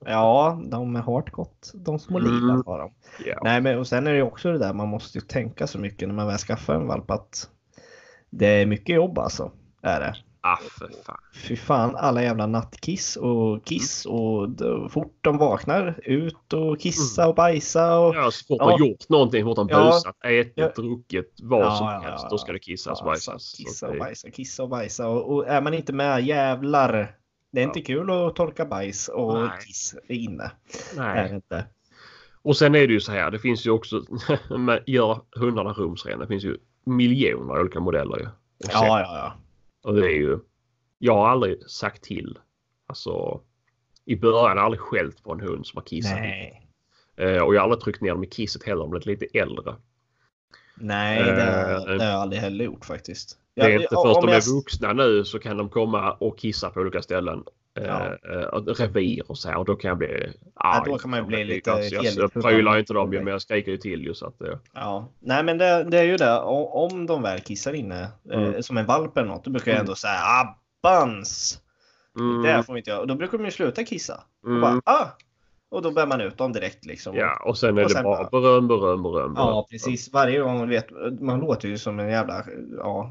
S1: ja, de är hårt gott. De små
S2: Mm.
S1: liven har de.
S2: ja.
S1: Nej, men och sen är det också det där man måste ju tänka så mycket när man väl skaffar en valp att det är mycket jobb alltså. Är det.
S2: Ah, för fan.
S1: Fy fan alla jävla nattkiss och kiss och då, fort de vaknar ut och kissa och bajsa och
S2: Ja, så fort
S1: Ja.
S2: man gjort någonting, fort man
S1: Ja.
S2: busat, ätit,
S1: Ja.
S2: druckit, vad
S1: Ja,
S2: som
S1: ja,
S2: helst.
S1: ja,
S2: Då ska det kissas och bajsas.
S1: så Kissa
S2: Så
S1: och bajsa, kissa och bajsa. Och, och är man inte med, jävlar. Det är inte kul att torka bajs och
S2: Nej.
S1: kiss inne. Är det
S2: Nej.
S1: inte.
S2: Och sen är det ju så här. Det finns ju också, <laughs> med, gör hundarna rumsrena. Det finns ju miljoner olika modeller ju.
S1: Ja, ja, ja.
S2: Och det är ju, jag har aldrig sagt till. Alltså, i början har jag aldrig skällt på en hund som har kissat.
S1: Nej.
S2: Eh, och jag har aldrig tryckt ner dem i kisset heller om de blivit lite äldre.
S1: Nej, det,
S2: Eh,
S1: det har jag aldrig heller gjort faktiskt.
S2: Det är
S1: Ja,
S2: inte
S1: om
S2: först de
S1: jag-
S2: är vuxna nu så kan de komma och kissa på olika ställen.
S1: Ja.
S2: Eh, eh, revir och så här. Och då kan jag bli arg.
S1: Ja, då kan man bli lite
S2: Alltså, jag, jag prylar inte dem men jag skriker ju till ju så att eh,
S1: Ja, nej men det, det är ju det. Om de väl kissar inne, eh,
S2: Mm.
S1: som en valp eller något, då brukar jag
S2: Mm.
S1: ändå säga abbans.
S2: mm,
S1: Det får vi inte göra. Och då brukar de ju sluta kissa. Och
S2: mm,
S1: bara ah! Och då bär man ut dem direkt liksom.
S2: Ja, och sen är
S1: Och
S2: det
S1: sen
S2: bara beröm, beröm, beröm.
S1: Ja, precis. Varje gång, du vet, man låter ju som en jävla ja,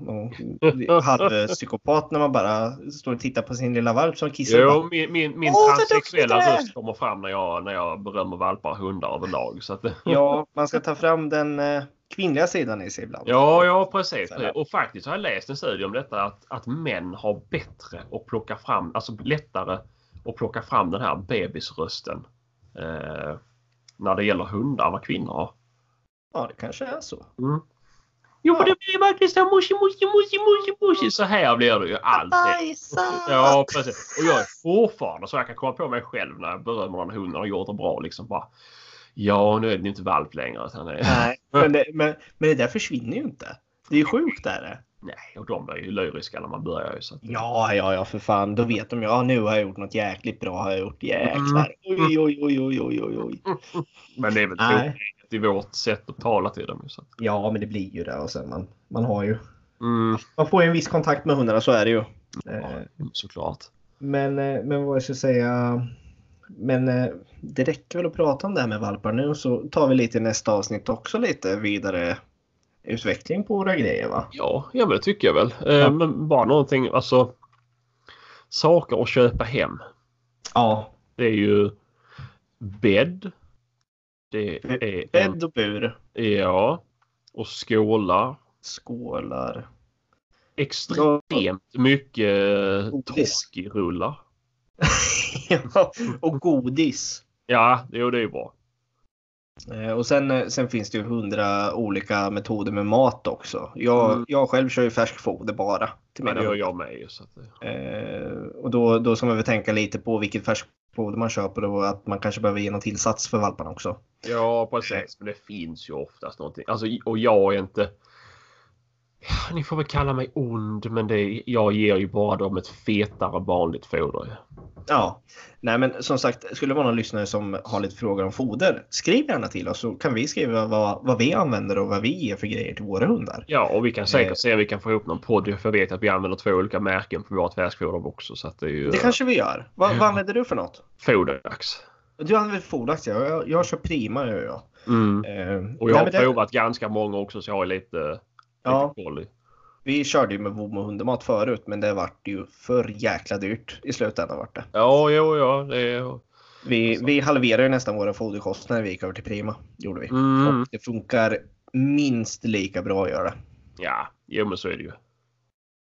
S1: <laughs> halvpsykopat när man bara står och tittar på sin lilla valp som kissar. och
S2: Jo,
S1: bara,
S2: min, min, min transsexuella röst kommer fram när jag, när jag berömmer valpar och hundar överlag. Så att, <laughs>
S1: Ja, man ska ta fram den eh, kvinnliga sidan i sig ibland.
S2: Ja, ja precis. Och faktiskt har jag läst en studie om detta att, att män har bättre att plocka fram, alltså lättare att plocka fram den här bebisrösten eh, när det gäller hundar vad kvinnor har.
S1: Ja, det kanske är så.
S2: Mm. Jo, men det blir verkligen så här mushi, mushi, mushi, mushi, mushi. Så här blir det ju alltid. Ja, precis. Och jag är fortfarande så jag kan komma på mig själv när jag berömmer någon hund och gjort det bra. Liksom bara, ja, nu är den inte valp längre. Utan
S1: Nej, <laughs> men det, men, men det där försvinner ju inte. Det är ju sjukt är det.
S2: Nej, och de är ju lyriska när man börjar. Så att,
S1: Ja, ja, ja, för fan. Då vet de ju. Ja, nu har jag gjort något jäkligt bra. Har jag gjort jäklar. Oj, oj, oj, oj, oj, oj, oj. <laughs>
S2: Men det är väl tråkigt i vårt sätt att tala till dem. Så.
S1: Ja, men det blir ju det. Och sen man, man har ju.
S2: Mm,
S1: Man får ju en viss kontakt med hundarna, så är det ju. Eh,
S2: såklart.
S1: Men, eh, men vad jag ska säga. Men eh, det räcker väl att prata om det här med valpar nu så tar vi lite i nästa avsnitt också lite vidare utveckling på våra grejer va?
S2: Ja, ja men det tycker jag väl. Eh,
S1: Ja.
S2: Men bara någonting, alltså saker att köpa hem.
S1: Ja.
S2: Det är ju bädd. Det är
S1: Bädd och bur.
S2: ja, och skålar.
S1: Skålar.
S2: Extremt mycket
S1: Godis.
S2: torskirullar. <laughs>
S1: ja, och godis.
S2: Ja, jo, det är ju bra.
S1: Eh, Och sen, eh, sen finns det ju hundra olika metoder med mat också. Jag,
S2: Mm.
S1: jag själv kör ju färskfoder bara. Till mina
S2: det gör jag med ju. Att,
S1: Eh, och då, då ska man väl tänka lite på vilket färskfoder man köper och att man kanske behöver ge någon tillsats för valparna också.
S2: Ja, precis. Men det finns ju oftast någonting. Alltså, och jag är inte... Ni får väl kalla mig ond, men det, jag ger ju bara dem ett fetare vanligt foder.
S1: Ja, nej men som sagt, skulle det vara någon lyssnare som har lite frågor om foder, skriv gärna till oss så kan vi skriva vad, vad vi använder och vad vi ger för grejer till våra hundar.
S2: Ja, och vi kan säkert
S1: Eh.
S2: se om vi kan få ihop någon podd. För jag vet att vi använder två olika märken på vårt färskfoder också. Så det är ju
S1: Det kanske vi gör. Vad,
S2: Ja.
S1: vad använder du för något?
S2: foderdags.
S1: Du använder Fodax, ja. Jag, jag kör Prima, gör jag.
S2: Mm.
S1: Eh,
S2: Och jag
S1: nej,
S2: har
S1: men det-
S2: provat ganska många också så jag har lite,
S1: Ja. Vi körde ju med Vom och hundemat förut, men det vart ju för jäkla dyrt i slutändan vart det.
S2: Ja, jo, ja. Det är...
S1: Vi,
S2: Alltså.
S1: vi halverade ju nästan våra foderkostnader när vi gick över till Prima. Gjorde vi.
S2: Mm.
S1: Och det funkar minst lika bra att göra.
S2: Ja, jo men så är det ju.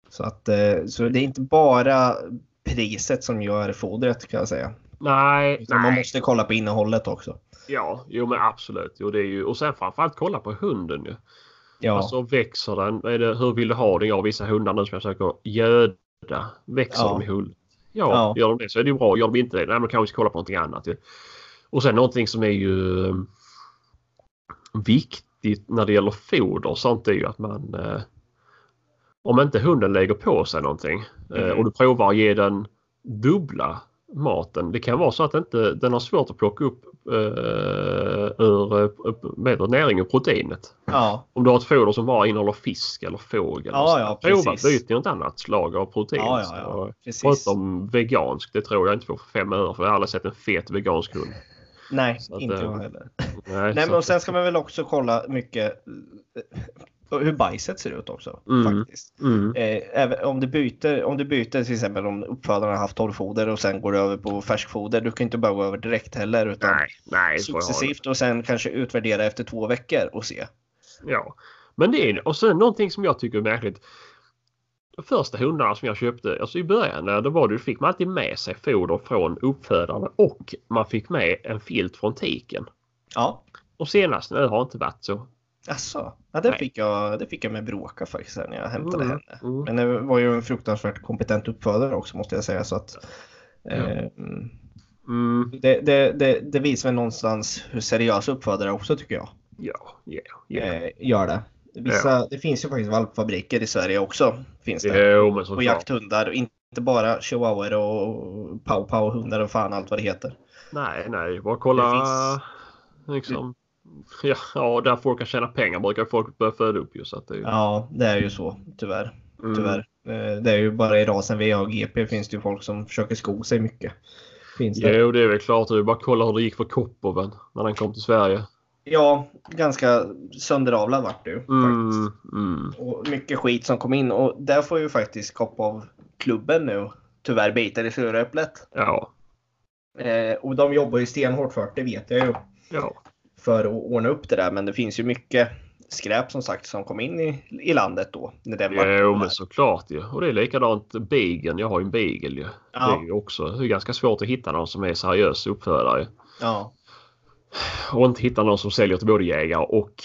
S1: Så, att, eh, så det är inte bara priset som gör fodret kan jag säga.
S2: Nej, nej.
S1: Man måste kolla på innehållet också.
S2: Ja, jo men absolut. Jo, det är ju, och sen framförallt kolla på hunden ju.
S1: Ja,
S2: Alltså växer den? Det, hur vill du ha den? Jag har vissa hundar nu som jag försöker göda. Växer
S1: Ja.
S2: de i hull? Ja,
S1: Ja.
S2: gör de det så är det ju bra. Gör de inte det, nej men kanske kolla på någonting annat. Och sen någonting som är ju eh, viktigt när det gäller foder och sånt är ju att man eh, om inte hunden lägger på sig någonting eh,
S1: Mm.
S2: och du provar att ge den dubbla maten. Det kan vara så att inte, den har svårt att plocka upp eh, ur, eh, med näring och proteinet.
S1: ja,
S2: Om du har ett foder som bara innehåller fisk eller fågel.
S1: Ja, ja,
S2: Prova
S1: precis.
S2: byt till något annat slag av protein.
S1: ja, ja, ja precis.
S2: Förutom vegansk, det tror jag inte på för fem öre för jag har aldrig sett en fet vegansk hund.
S1: Nej,
S2: att,
S1: inte
S2: eh,
S1: jag heller.
S2: Nej,
S1: Nej, men och
S2: att-
S1: sen ska man väl också kolla mycket eh, hur bajset ser ut också.
S2: Mm.
S1: Faktiskt.
S2: mm,
S1: Eh, även om, du byter, om du byter till exempel om uppfödaren har haft torrfoder och sen går du över på färskfoder. Du kan inte bara gå över direkt heller utan
S2: nej, nej.
S1: successivt och sen kanske utvärdera efter två veckor och se.
S2: Ja. Men det är och sen någonting som jag tycker är märkligt. De första hundarna som jag köpte, alltså i början det var det, fick man alltid med sig foder från uppfödarna och man fick med en filt från tiken.
S1: Ja,
S2: Och senast nu har det inte varit så.
S1: Alltså, ja, det,
S2: Nej.
S1: fick jag, det fick jag med Bråka faktiskt när jag hämtade
S2: Mm,
S1: henne.
S2: mm.
S1: Men det var ju en fruktansvärt kompetent uppfödare också måste jag säga. Så att, eh,
S2: Mm,
S1: det, det, det, det visar väl någonstans hur seriösa uppfödare också tycker jag
S2: ja, ja, ja.
S1: eh, gör det. Vissa, Det finns ju faktiskt valpfabriker i Sverige också. Finns det.
S2: Jo,
S1: Och jakthundar och inte bara chihuahuor och pow pow hundar och fan allt vad det heter.
S2: Nej, nej, bara kolla liksom. Ja, ja, där folk kan tjäna pengar brukar folk börja föda upp ju så att det är
S1: Ja, det är ju så tyvärr.
S2: Mm.
S1: Tyvärr. Eh, Det är ju bara i rasen VA och GP finns det ju folk som försöker sko sig mycket. Finns det.
S2: Jo, det är väl klart. Är bara kolla hur det gick för Koppoven när den kom till Sverige.
S1: Ja, ganska sönderavlad vart faktiskt.
S2: Mm, mm.
S1: Och mycket skit som kom in och där får ju faktiskt kopp av klubben nu tyvärr bita i sura äpplet.
S2: Ja,
S1: Eh, och de jobbar ju stenhårt för det, det vet jag ju.
S2: ja.
S1: För att ordna upp det där. Men det finns ju mycket skräp som sagt som kom in i, i landet då. När den var
S2: Jo, men såklart ju. Och det är likadant Beagle. Jag har ju en Beagle ju.
S1: Ja.
S2: Det är ju också det är ganska svårt att hitta någon som är seriös uppfödare.
S1: Ja,
S2: Och inte hitta någon som säljer till både jägare och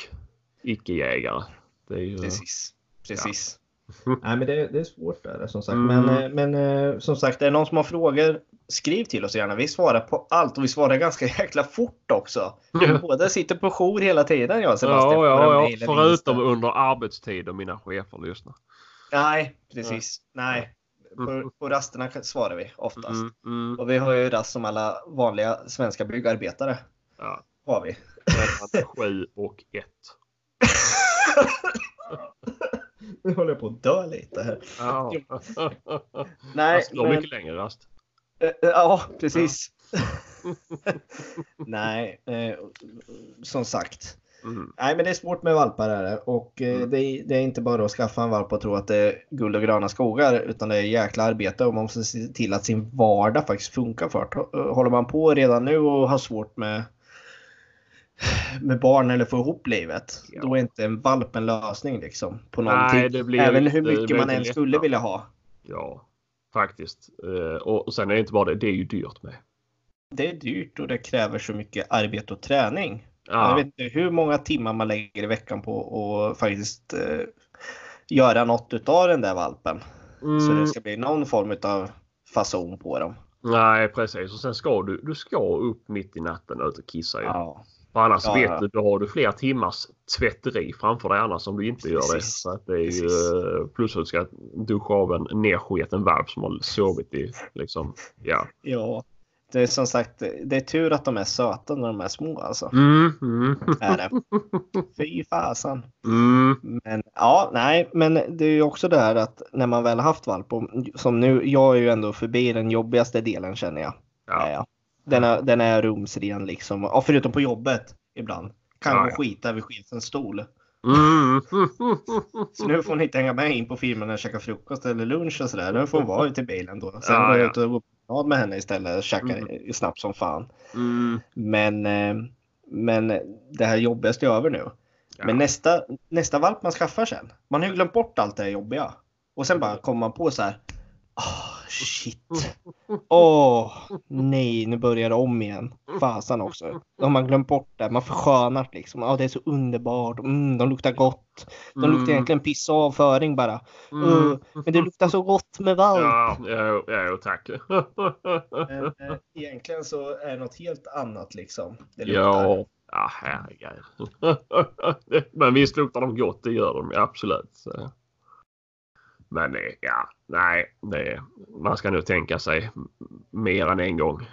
S2: icke-jägare. Det är ju...
S1: precis. Precis.
S2: Mm.
S1: Nej, men det, det är svårt där som sagt.
S2: Mm.
S1: Men, eh, men eh, som sagt, är det någon som har frågor, skriv till oss gärna. Vi svarar på allt och vi svarar ganska <laughs> jäkla fort också.
S2: Ja.
S1: båda sitter på jour hela tiden jag och Sebastian.
S2: Ja,
S1: på
S2: ja, ja. Förutom under arbetstid och mina chefer lyssnar.
S1: Nej, precis. Nej.
S2: Mm.
S1: På, på rasterna svarar vi oftast.
S2: Mm, mm.
S1: Och vi har ju rast som alla vanliga svenska byggarbetare.
S2: Ja.
S1: Har vi. <laughs>
S2: Sju och ett.
S1: Nu håller jag på att dö lite här.
S2: Ja. <laughs>
S1: Nej,
S2: det var
S1: men-
S2: mycket längre rast.
S1: Eh, eh, Ja, precis. <laughs> Nej, eh, som sagt.
S2: Mm.
S1: Nej, men det är svårt med valpar är det. Och eh,
S2: Mm.
S1: det, är, det är inte bara att skaffa en valp och tro att det är guld och gröna skogar. Utan det är jäkla arbete och man måste se till att sin vardag faktiskt funkar för det. Håller man på redan nu och har svårt med med barn eller få ihop livet.
S2: Ja.
S1: Då är inte en valp en lösning liksom. På
S2: Nej,
S1: någonting.
S2: blir
S1: Även hur mycket man än skulle vilja ha.
S2: Ja, faktiskt. Eh, Och och sen är det inte bara det, det är ju dyrt med.
S1: Det är dyrt och det kräver så mycket arbete och träning. Jag
S2: Ja,
S1: vet inte hur många timmar man lägger i veckan på att faktiskt eh, göra något utav den där valpen. Så
S2: mm,
S1: det ska bli någon form av fason på dem.
S2: nej precis. Och sen ska du, du ska upp mitt i natten och ut och kissa ju.
S1: Ja,
S2: För annars
S1: Ja,
S2: vet
S1: ja.
S2: du, då har du flera timmars tvätteri framför dig annars om du inte gör det.
S1: Precis.
S2: Så att det är ju,
S1: Precis.
S2: eh, plus att du ska duscha av en nersketen valp som har sovit i liksom, ja.
S1: ja. Det är som sagt, det är tur att de är söta när de är små alltså.
S2: Mm, mm,
S1: Är det. Fy fasen.
S2: mm,
S1: Men ja, nej, men det är ju också det här att när man väl haft valp, och, som nu, jag är ju ändå förbi den jobbigaste delen känner jag.
S2: ja.
S1: Den, är, den är rumsren liksom. Ja, förutom på jobbet ibland. Kan
S2: Ja,
S1: gå
S2: ja.
S1: skita vid chefens stol.
S2: Mm.
S1: Så nu får hon inte hänga med in på firman och käka frukost eller lunch och sådär. Nu får hon vara ute i bilen då. Sen
S2: Ja,
S1: går jag
S2: ja.
S1: ut och går på promenad med henne istället och käkar
S2: Mm.
S1: snabbt som fan.
S2: Mm.
S1: Men, eh, men det här jobbigaste är över nu.
S2: Ja.
S1: Men nästa, nästa valp man skaffar sen. Man har ju glömt bort allt det här jobbiga. Och sen bara kommer man på så här. Oh, shit. Åh, oh, nej, nu börjar det om igen. Fasan också. De har man glömt bort det. Man förskönar liksom. Ja, oh, det är så underbart. Mm, de luktar gott. De luktar mm. egentligen piss och avföring bara. Mm. Uh, men det luktar så gott med valp.
S2: Ja, ja, ja tack.
S1: men, äh, egentligen så är det något helt annat liksom.
S2: Det ja. Ja, herregud. <laughs> men visst luktar de gott, det gör de absolut. Men ja, nej, det, man ska nog tänka sig mer än en gång.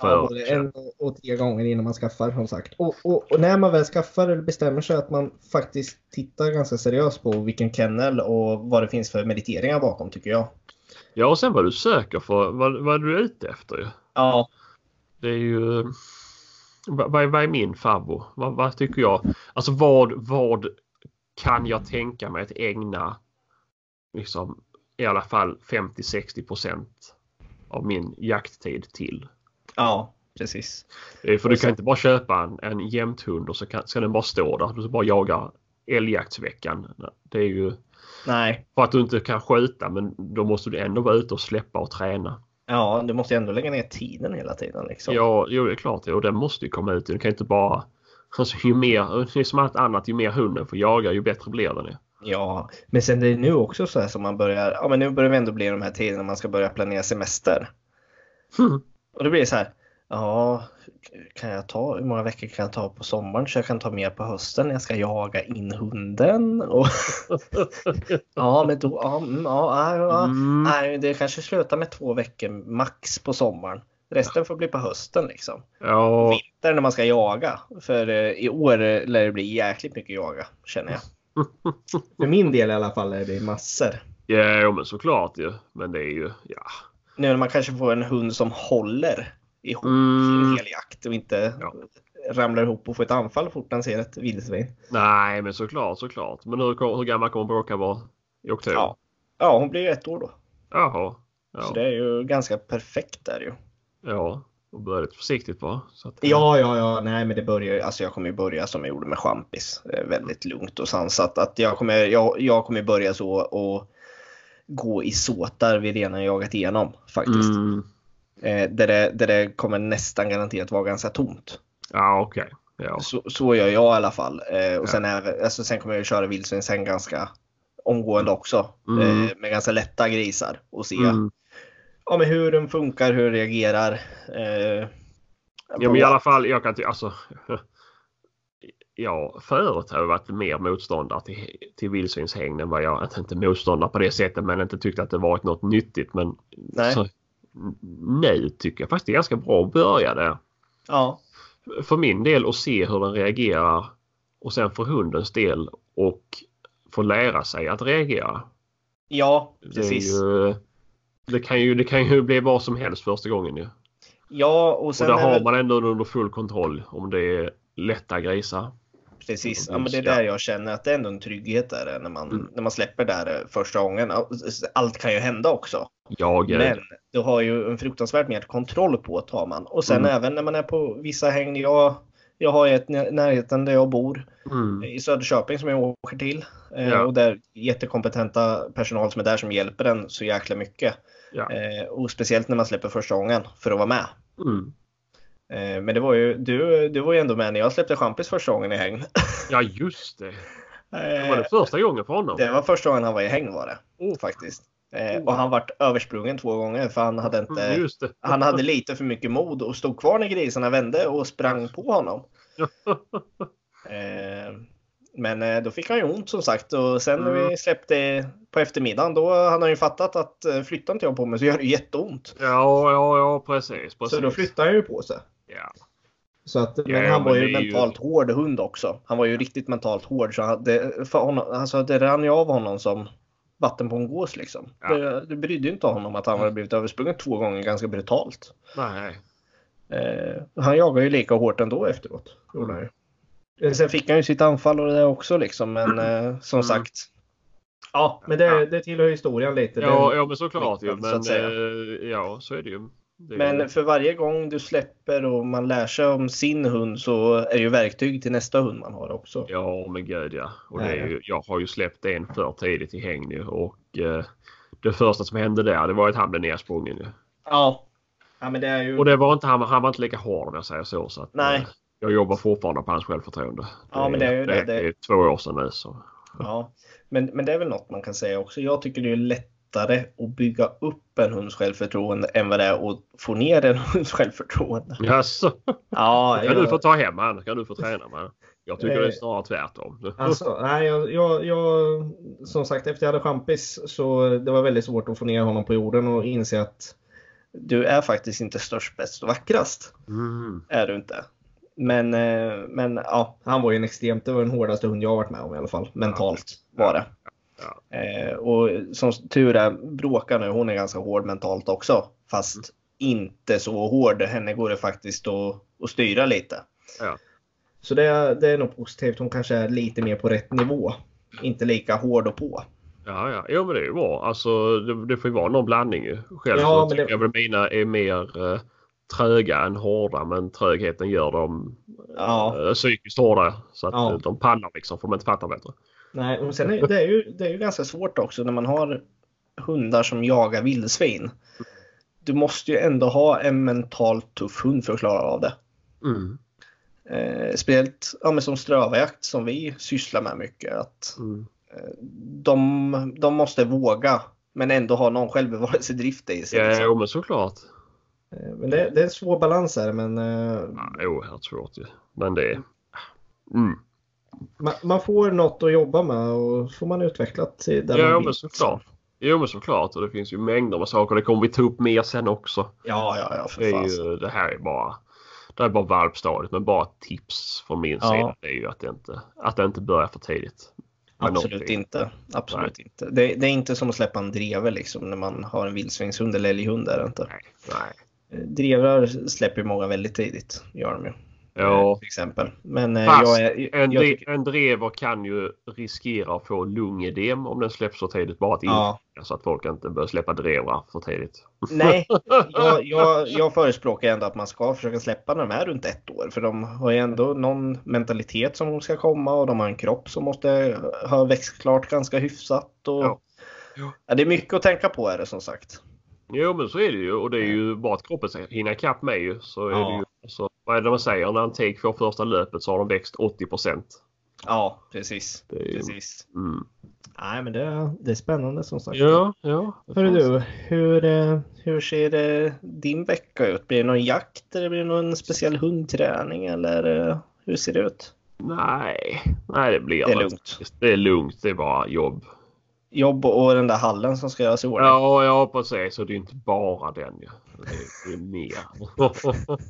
S1: För ja, både en och tre gånger innan man skaffar som sagt. Och, och, och, när man väl skaffar eller bestämmer sig att man faktiskt tittar ganska seriöst på vilken kennel och vad det finns för mediteringar bakom tycker jag.
S2: Ja och sen vad du söker för, vad, vad du är ute efter ju.
S1: Ja.
S2: Det är ju vad, vad är min favvo? Vad, vad, tycker jag? Alltså vad, vad kan jag tänka mig att ägna liksom i alla fall 50-60 procent av min jakttid till.
S1: Ja, precis.
S2: För du kan inte bara köpa en, en jämthund och så kan, ska den bara stå där. Du ska bara jaga älgjaktsveckan. Det är ju
S1: Nej.
S2: för att du inte kan skjuta men då måste du ändå vara ute och släppa och träna.
S1: Ja, du måste ändå lägga ner tiden hela tiden. Liksom.
S2: Ja, jo, det är klart. Och den måste ju komma ut. Du kan inte bara... Alltså, ju mer, det är som allt annat, ju mer hunden får jaga ju bättre blir den.
S1: Ja, men sen det är nu också så här som man börjar, ja men nu börjar vi ändå bli de här tiderna man ska börja planera semester. Mm. Och då blir det så här, ja, kan jag ta, hur många veckor kan jag ta på sommaren så jag kan ta mer på hösten när jag ska jaga in hunden? Och <laughs> ja, men då, ja, mm, ja, ja, mm. nej, det kanske slutar med två veckor max på sommaren. Resten får bli på hösten liksom.
S2: Ja.
S1: Vinter när man ska jaga. För eh, i år lär det bli jäkligt mycket jaga känner jag. <laughs> För min del i alla fall är det massor.
S2: Ja, men såklart ju. Men det är ju, ja.
S1: Nu när man kanske får en hund som håller ihop mm. en hel jakt och inte ja. ramlar ihop och får ett anfall fort han ser ett vildsvin.
S2: Nej, men såklart, såklart. Men hur, hur gammal kommer Bråka vara i oktober?
S1: Ja. ja, hon blir ett år då.
S2: Jaha.
S1: Ja. Så det är ju ganska perfekt där ju.
S2: Ja, och börja lite försiktigt bara.
S1: Att, ja, ja, ja, nej, men det börjar alltså jag kommer ju börja som jag gjorde med champis. Väldigt lugnt och sansat. Att jag kommer, jag, jag kommer börja så och gå i såtar vi redan jagat igenom faktiskt. Mm. Eh, där, det, där det kommer nästan garanterat vara ganska tomt.
S2: Ja, okej. Okay. Ja.
S1: Så, så gör jag i alla fall. Eh, och ja. sen, är, alltså, sen kommer jag köra vildsvin sen ganska omgående också. Mm. Eh, med ganska lätta grisar och se mm ja, men hur den funkar, hur den reagerar. Eh,
S2: ja, men i alla fall, jag kan alltså. Ja, förut har jag varit mer motståndare till, till vildsvinshägn än vad jag, inte motståndare på det sättet, men inte tyckt att det varit något nyttigt. Men
S1: Nej. Så,
S2: nu tycker jag faktiskt det är ganska bra att börja där.
S1: Ja.
S2: För min del att se hur den reagerar och sen för hundens del och få lära sig att reagera.
S1: Ja, precis.
S2: Det är ju, det kan ju, det kan ju bli vad som helst första gången ju.
S1: Ja, och sen...
S2: Och där har det... man ändå under full kontroll om det är lätta grisar.
S1: Precis, ja, men det är där jag känner att det är ändå en trygghet där när man, mm. när man släpper där eh, första gången. Allt kan ju hända också.
S2: Ja,
S1: men du har ju en fruktansvärt mer kontroll på tar man. Och sen mm. även när man är på vissa hägn. Jag, jag har ett närheten där jag bor mm. i Söderköping som jag åker till. Eh, ja. Och där jättekompetenta personal som är där som hjälper en så jäkla mycket.
S2: Ja.
S1: Eh, och speciellt när man släpper första gången för att vara med.
S2: Mm.
S1: Eh, men det var ju, du, du var ju ändå med när jag släppte champis första gången i hägn.
S2: Ja just det. <laughs> Det var det första gången för honom?
S1: Det var första gången han var i hägn var det. Oh. Faktiskt. Eh, och han vart översprungen två gånger för han hade inte...
S2: Mm, <laughs>
S1: han hade lite för mycket mod och stod kvar när grisarna vände och sprang på honom. <laughs> eh, men eh, då fick han ju ont som sagt och sen när vi mm. släppte på eftermiddagen då hade han ju fattat att eh, flyttar inte jag på mig så gör det jätteont.
S2: Ja, ja, ja precis, precis.
S1: Så då flyttade han ju på sig.
S2: Ja.
S1: Så att, ja, men han var ju mentalt ju... hård hund också. Han var ju riktigt mentalt hård. Så han, det, för honom, alltså, det rann ju av honom som vatten på en gås liksom. Ja. Det, det brydde inte honom att han hade blivit översprungen två gånger ganska brutalt.
S2: Nej.
S1: Eh, han jagade ju lika hårt ändå efteråt. Eh, sen fick han ju sitt anfall och det där också liksom. Men eh, som mm. sagt. Ja, men det, det tillhör historien lite.
S2: Ja, ja men såklart ju. Men så eh, ja, så är det ju. Det
S1: men för varje gång du släpper och man lär sig om sin hund så är det ju verktyg till nästa hund man har också.
S2: Ja men gud ja. Och det är ju, jag har ju släppt en för tidigt i häng nu och eh, det första som hände där det var att han blev nersprungen.
S1: Ja. ja men det är ju...
S2: Och det var inte, han, han var inte lika hård om jag säger så. så att,
S1: Nej.
S2: Eh, Jag jobbar fortfarande på hans självförtroende.
S1: Ja, men det är ju det.
S2: det. är två år sedan nu. Så.
S1: Ja, men, men det är väl något man kan säga också. Jag tycker det är lättare att bygga upp en hunds självförtroende än vad det är att få ner en hunds självförtroende.
S2: Jaså?
S1: Ja,
S2: Kan du
S1: jag,
S2: få ta hem han? Kan du få träna med Jag tycker
S1: Eh,
S2: det är snarare tvärtom.
S1: alltså, nej, jag, jag, jag, som sagt efter jag hade champis så det var väldigt svårt att få ner honom på jorden och inse att du är faktiskt inte störst, bäst och vackrast.
S2: Mm.
S1: Är du inte. Men, eh, men ja, han var ju en extremt, det var den hårdaste hund jag varit med om i alla fall. Mentalt var det.
S2: Ja.
S1: Eh, och som tur är, Bråka nu, hon är ganska hård mentalt också. Fast
S2: Mm.
S1: inte så hård. Henne går det faktiskt att, att styra lite.
S2: Ja.
S1: Så det, är- det är nog positivt. Hon kanske är lite mer på rätt nivå. Inte lika hård och på.
S2: Ja, ja. Jo, men det är ju bra. Alltså, det, det får ju vara någon blandning ju. Själv
S1: Ja,
S2: så tycker
S1: det-
S2: jag väl mina är mer eh, tröga än hårda. Men trögheten gör dem
S1: Ja.
S2: eh, psykiskt hårda. Så att
S1: Ja.
S2: eh, de pallar liksom för de inte fattar bättre.
S1: Nej, och sen är, det, är ju, det är ju ganska svårt också när man har hundar som jagar vildsvin. Du måste ju ändå ha en mentalt tuff hund för att klara av det.
S2: Mm.
S1: Eh, speciellt ja, men som strövarjakt som vi sysslar med mycket. Att
S2: Mm.
S1: de, de måste våga men ändå ha någon självbevarelsedrift i sig.
S2: Ja,
S1: liksom.
S2: men såklart.
S1: Eh, Men det, det är en svår balans här men eh,
S2: Ja, oerhört svårt ju. Men det är... Mm.
S1: man, man får något att jobba med och får man utvecklat till där man
S2: Ja,
S1: vill.
S2: men såklart. Jo, men såklart. Och det finns ju mängder med saker. Det kommer vi ta upp mer sen också.
S1: Ja, ja, ja för
S2: Det, ju, det här är bara... Det är bara valpstadiet. Men bara ett tips från min
S1: Ja.
S2: sida. Det är ju att det inte, att det inte börjar för tidigt.
S1: Absolut
S2: någonting.
S1: inte. Absolut inte. Det, det är inte som att släppa en dreve liksom när man har en vildsvinshund eller älghund. Är det inte.
S2: Nej. Nej.
S1: Eh, Drevar släpper många väldigt tidigt. Gör de ju.
S2: Ja.
S1: Eh, Till exempel. Men eh,
S2: Fast
S1: jag.
S2: En,
S1: jag
S2: dre-
S1: tycker,
S2: en drever kan ju riskera att få lungedem om den släpps för tidigt. Bara att
S1: ja,
S2: inte, så att folk inte börjar släppa drevrar för tidigt.
S1: nej, <laughs> jag, jag, jag förespråkar ändå att man ska försöka släppa när de är runt ett år. För de har ju ändå någon mentalitet som ska komma och de har en kropp som måste ha växt klart ganska hyfsat. Och,
S2: ja.
S1: Ja. det är mycket att tänka på är det som sagt.
S2: Jo men så är det ju och det är ju bara att kroppen ska hinna ikapp med ju. Så är
S1: Ja.
S2: det ju alltså, vad är det man säger? När en tik får första löpet så har de växt 80%
S1: Ja, precis.
S2: Är
S1: precis.
S2: mm.
S1: Nej, men det, det är spännande som sagt.
S2: Ja, ja.
S1: Hörru du, hur, eh, hur ser eh, din vecka ut? Blir det någon jakt eller blir det någon speciell hundträning eller eh, hur ser det ut?
S2: Nej, nej det blir
S1: Det är lugnt.
S2: Det är lugnt. Det är bara jobb.
S1: Jobb och den där hallen som ska göras i ordning.
S2: Ja, ja precis. Och det är inte bara den ju. Det är, mer. <laughs>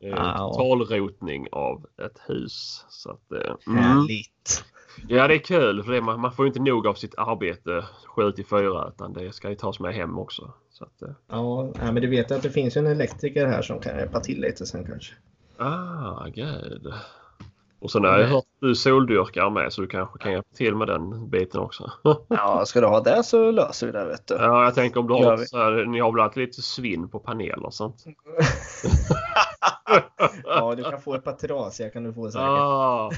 S1: Ja.
S2: Totalrotning av ett hus. Så att, eh, mm.
S1: Härligt.
S2: Ja det är kul för det, man, man får ju inte nog av sitt arbete 7 till 4 utan det ska ju tas med hem också. Så att, eh,
S1: Ja, men du vet att det finns en elektriker här som kan hjälpa till lite sen kanske.
S2: ah, gud. Och sen har jag hört att du soldyrkar med så du kanske kan hjälpa till med den biten också. <laughs>
S1: Ja, ska du ha det så löser vi det vet du.
S2: ja, jag tänker om du har så här, ni har väl alltid lite svinn på paneler och sånt? <laughs>
S1: Ja, du kan få ett par trasiga kan du få säkert.
S2: Ah,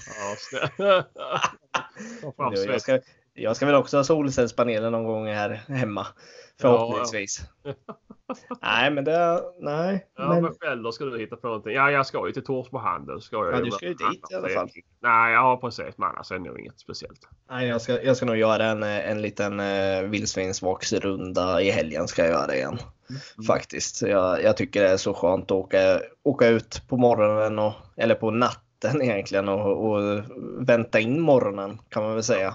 S2: ja, <laughs>
S1: jag, ska, jag ska väl också ha solcellspaneler någon gång här hemma. Förhoppningsvis. Nej, men det... Nej.
S2: Ja,
S1: men,
S2: men själv då ska du hitta på någonting. Ja, jag ska ju till Torsby handel. Ska jag
S1: Ja, du ska ju dit i alla fall.
S2: Nej, ja precis. Men annars är det nog inget speciellt.
S1: nej, jag, ska, jag ska nog göra en, eh, en liten uh, vildsvinsvaksrunda i helgen. Ska jag göra igen.
S2: Mm.
S1: Faktiskt. Jag, jag tycker det är så skönt att åka, åka ut på morgonen och, eller på natten egentligen och, och vänta in morgonen kan man väl säga. Eh,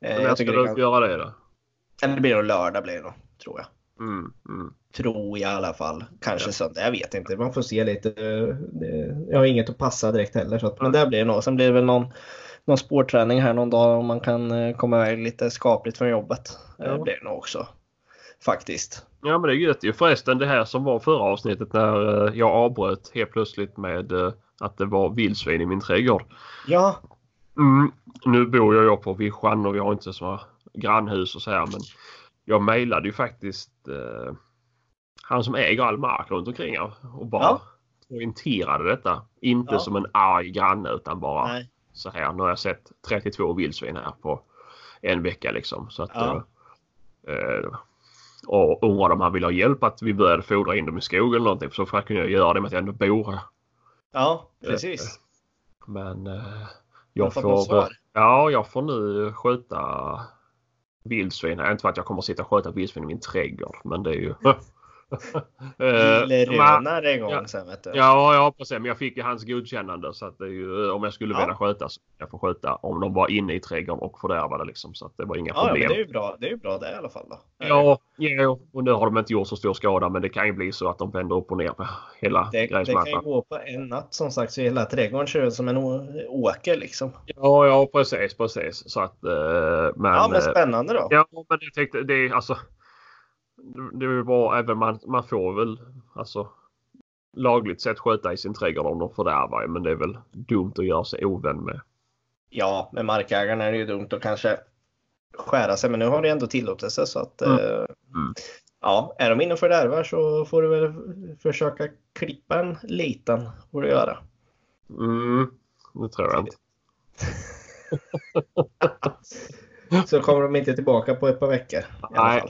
S2: Men när
S1: jag
S2: ska du
S1: kan,
S2: göra det då?
S1: eller det blir nog lördag blir det nog, tror jag.
S2: Mm, mm.
S1: Tror jag i alla fall. Kanske
S2: Ja.
S1: söndag, jag vet inte. Man får se lite. eh, Det, jag har inget att passa direkt heller. Så att, men där blir det nog. Sen blir det väl någon, någon spårträning här någon dag om man kan eh, komma iväg lite skapligt från jobbet. Eh,
S2: Ja.
S1: blir det nog också. Faktiskt.
S2: Ja men det är gött ju. Förresten det här som var förra avsnittet när jag avbröt helt plötsligt med att det var vildsvin i min trädgård.
S1: Ja,
S2: Mm. Nu bor jag på vischan och vi har inte så grannhus och så här men jag mejlade ju faktiskt eh, han som äger all mark runt omkring och bara
S1: Ja.
S2: poängterade detta. Inte
S1: Ja.
S2: som en arg granne utan bara
S1: nej.
S2: så här. Nu har jag sett 32 vildsvin här på en vecka liksom. Så att,
S1: Ja.
S2: eh, eh, och undrade om han ville ha hjälp att vi började fodra in dem i skogen eller någonting. Så för att kunna göra det med att jag ändå bor här.
S1: Ja, precis.
S2: Men eh,
S1: Jag
S2: jag
S1: får
S2: får, ja, jag får nu skjuta vildsvin. Inte för att jag kommer att sitta och skjuta vildsvin i min trädgård. Men det är ju... <laughs> <laughs> Eh, men-
S1: Rönar en gång
S2: ja.
S1: sen vet du.
S2: Ja, ja precis. Men jag fick ju hans godkännande så att det är ju, om jag skulle
S1: Ja.
S2: vilja skjuta så jag får skjuta om de var inne i trädgården och fördärvade liksom. Så att det var inga
S1: Ja,
S2: problem.
S1: det är ju bra. Det är ju bra det i alla fall då.
S2: Ja, ja, och nu har de inte gjort så stor skada men det kan ju bli så att de vänder upp och ner på hela
S1: Det, det kan ju
S2: gräsmattan.
S1: gå på en natt som sagt så hela trädgården ser ut som en åker liksom.
S2: Ja, ja precis, precis. Så att, eh, men,
S1: Ja men
S2: eh,
S1: spännande då.
S2: ja, men jag tänkte det är alltså. Det är bra även man, man får väl alltså lagligt sett sköta i sin trädgård om de fördärvar ju, men det är väl dumt att göra sig ovän med.
S1: Ja, med markägarna är det ju dumt att kanske skära sig men nu har det ändå tillåtelse så att
S2: Mm.
S1: eh,
S2: Mm.
S1: ja, är de inne och fördärvar så får du väl försöka klippa en liten. Får du göra.
S2: Mm, det tror jag inte. <laughs>
S1: Så kommer de inte tillbaka på ett par veckor.
S2: Nej.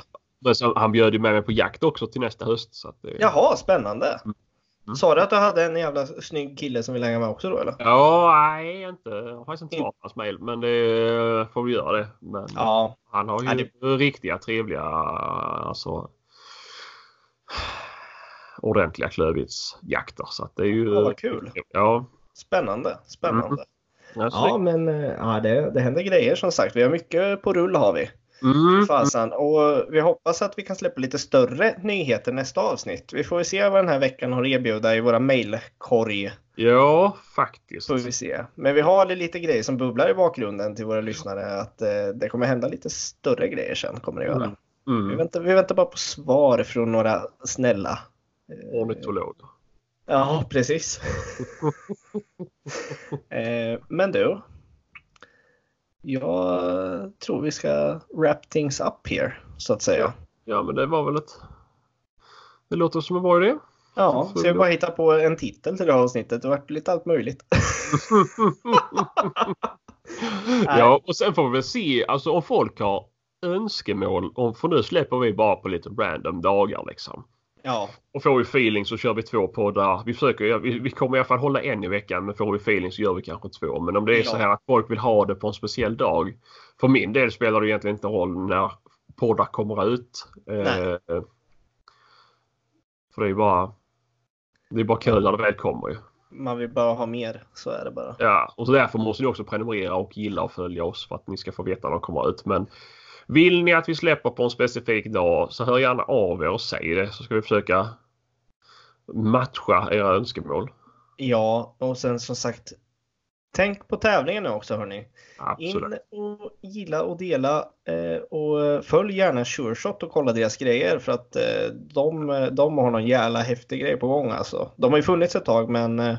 S2: Men så, han bjöd ju med mig på jakt också till nästa höst. Så att det,
S1: Jaha, spännande.
S2: Mm.
S1: Sa du att du hade en jävla snygg kille som vill hänga med också då eller?
S2: Ja, nej inte. Jag har faktiskt inte svarat hans mejl men det får vi göra det. Men
S1: Ja,
S2: han har ju
S1: Ja,
S2: riktiga trevliga alltså ordentliga klövviltsjakter. Så att det är ju...
S1: Ja, vad kul.
S2: Ja,
S1: spännande. Spännande.
S2: alltså,
S1: Ja, men eh, ja, det, det händer grejer som sagt. Vi har mycket på rull har vi.
S2: Mm,
S1: Fasen. Och vi hoppas att vi kan släppa lite större nyheter nästa avsnitt. Vi får se vad den här veckan har att erbjuda i våra mejlkorg.
S2: ja, faktiskt.
S1: Får vi se. Men vi har lite grejer som bubblar i bakgrunden till våra lyssnare. Att eh, det kommer hända lite större grejer sen. Kommer det göra.
S2: Mm.
S1: Vi,
S2: Mm.
S1: väntar, vi väntar bara på svar från några snälla. eh,
S2: Ornitolog.
S1: Ja, precis. <laughs> eh, men du. Jag tror vi ska wrap things up here så att säga.
S2: Ja, men det var väl ett... Det låter som en bra idé.
S1: Ja, ska vi bara hitta på en titel till det här avsnittet. Det vart lite allt möjligt. <laughs>
S2: ja, och sen får vi väl se alltså om folk har önskemål. Om, för nu släpper vi bara på lite random dagar liksom.
S1: Ja,
S2: Och får vi feeling så kör vi två poddar. Vi försöker, vi, vi kommer i alla fall hålla en i veckan men får vi feeling så gör vi kanske två. Men om det är
S1: Ja.
S2: så här att folk vill ha det på en speciell dag. För min del spelar det egentligen inte roll när poddar kommer ut.
S1: Nej.
S2: Eh, för det är bara det är bara kul när det väl kommer ju.
S1: man vill bara ha mer. Så är det bara.
S2: Ja, och så därför måste ni också prenumerera och gilla och följa oss för att ni ska få veta när de kommer ut. Men vill ni att vi släpper på en specifik dag så hör gärna av er och säg det så ska vi försöka matcha era önskemål.
S1: Ja, och sen som sagt. Tänk på tävlingen nu också hörni.
S2: Absolut.
S1: In och gilla och dela eh, och följ gärna SureShot och kolla deras grejer för att eh, de, de har någon jävla häftig grej på gång alltså. De har ju funnits ett tag men eh,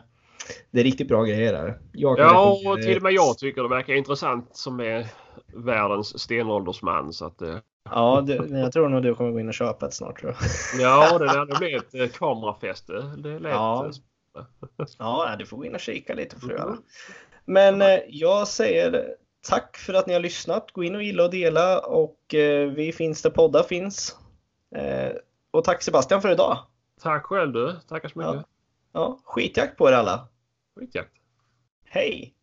S1: det är riktigt bra grejer där.
S2: Ja, och till och med jag tycker det verkar intressant som är världens stenåldersman. Så att, eh,
S1: Ja, det, jag tror nog du kommer gå in och köpa ett snart tror jag. <laughs>
S2: ja, det där det blir ett eh, kamerafäste. Det lät
S1: Ja.
S2: eh,
S1: Ja, du får gå in och kika lite för göra. Men eh, jag säger tack för att ni har lyssnat. Gå in och gilla och dela och eh, vi finns där poddar finns. Och tack Sebastian för idag.
S2: Tack själv du. Tackar så mycket.
S1: Ja. Ja, skitjakt på er alla.
S2: Skitjakt.
S1: Hej!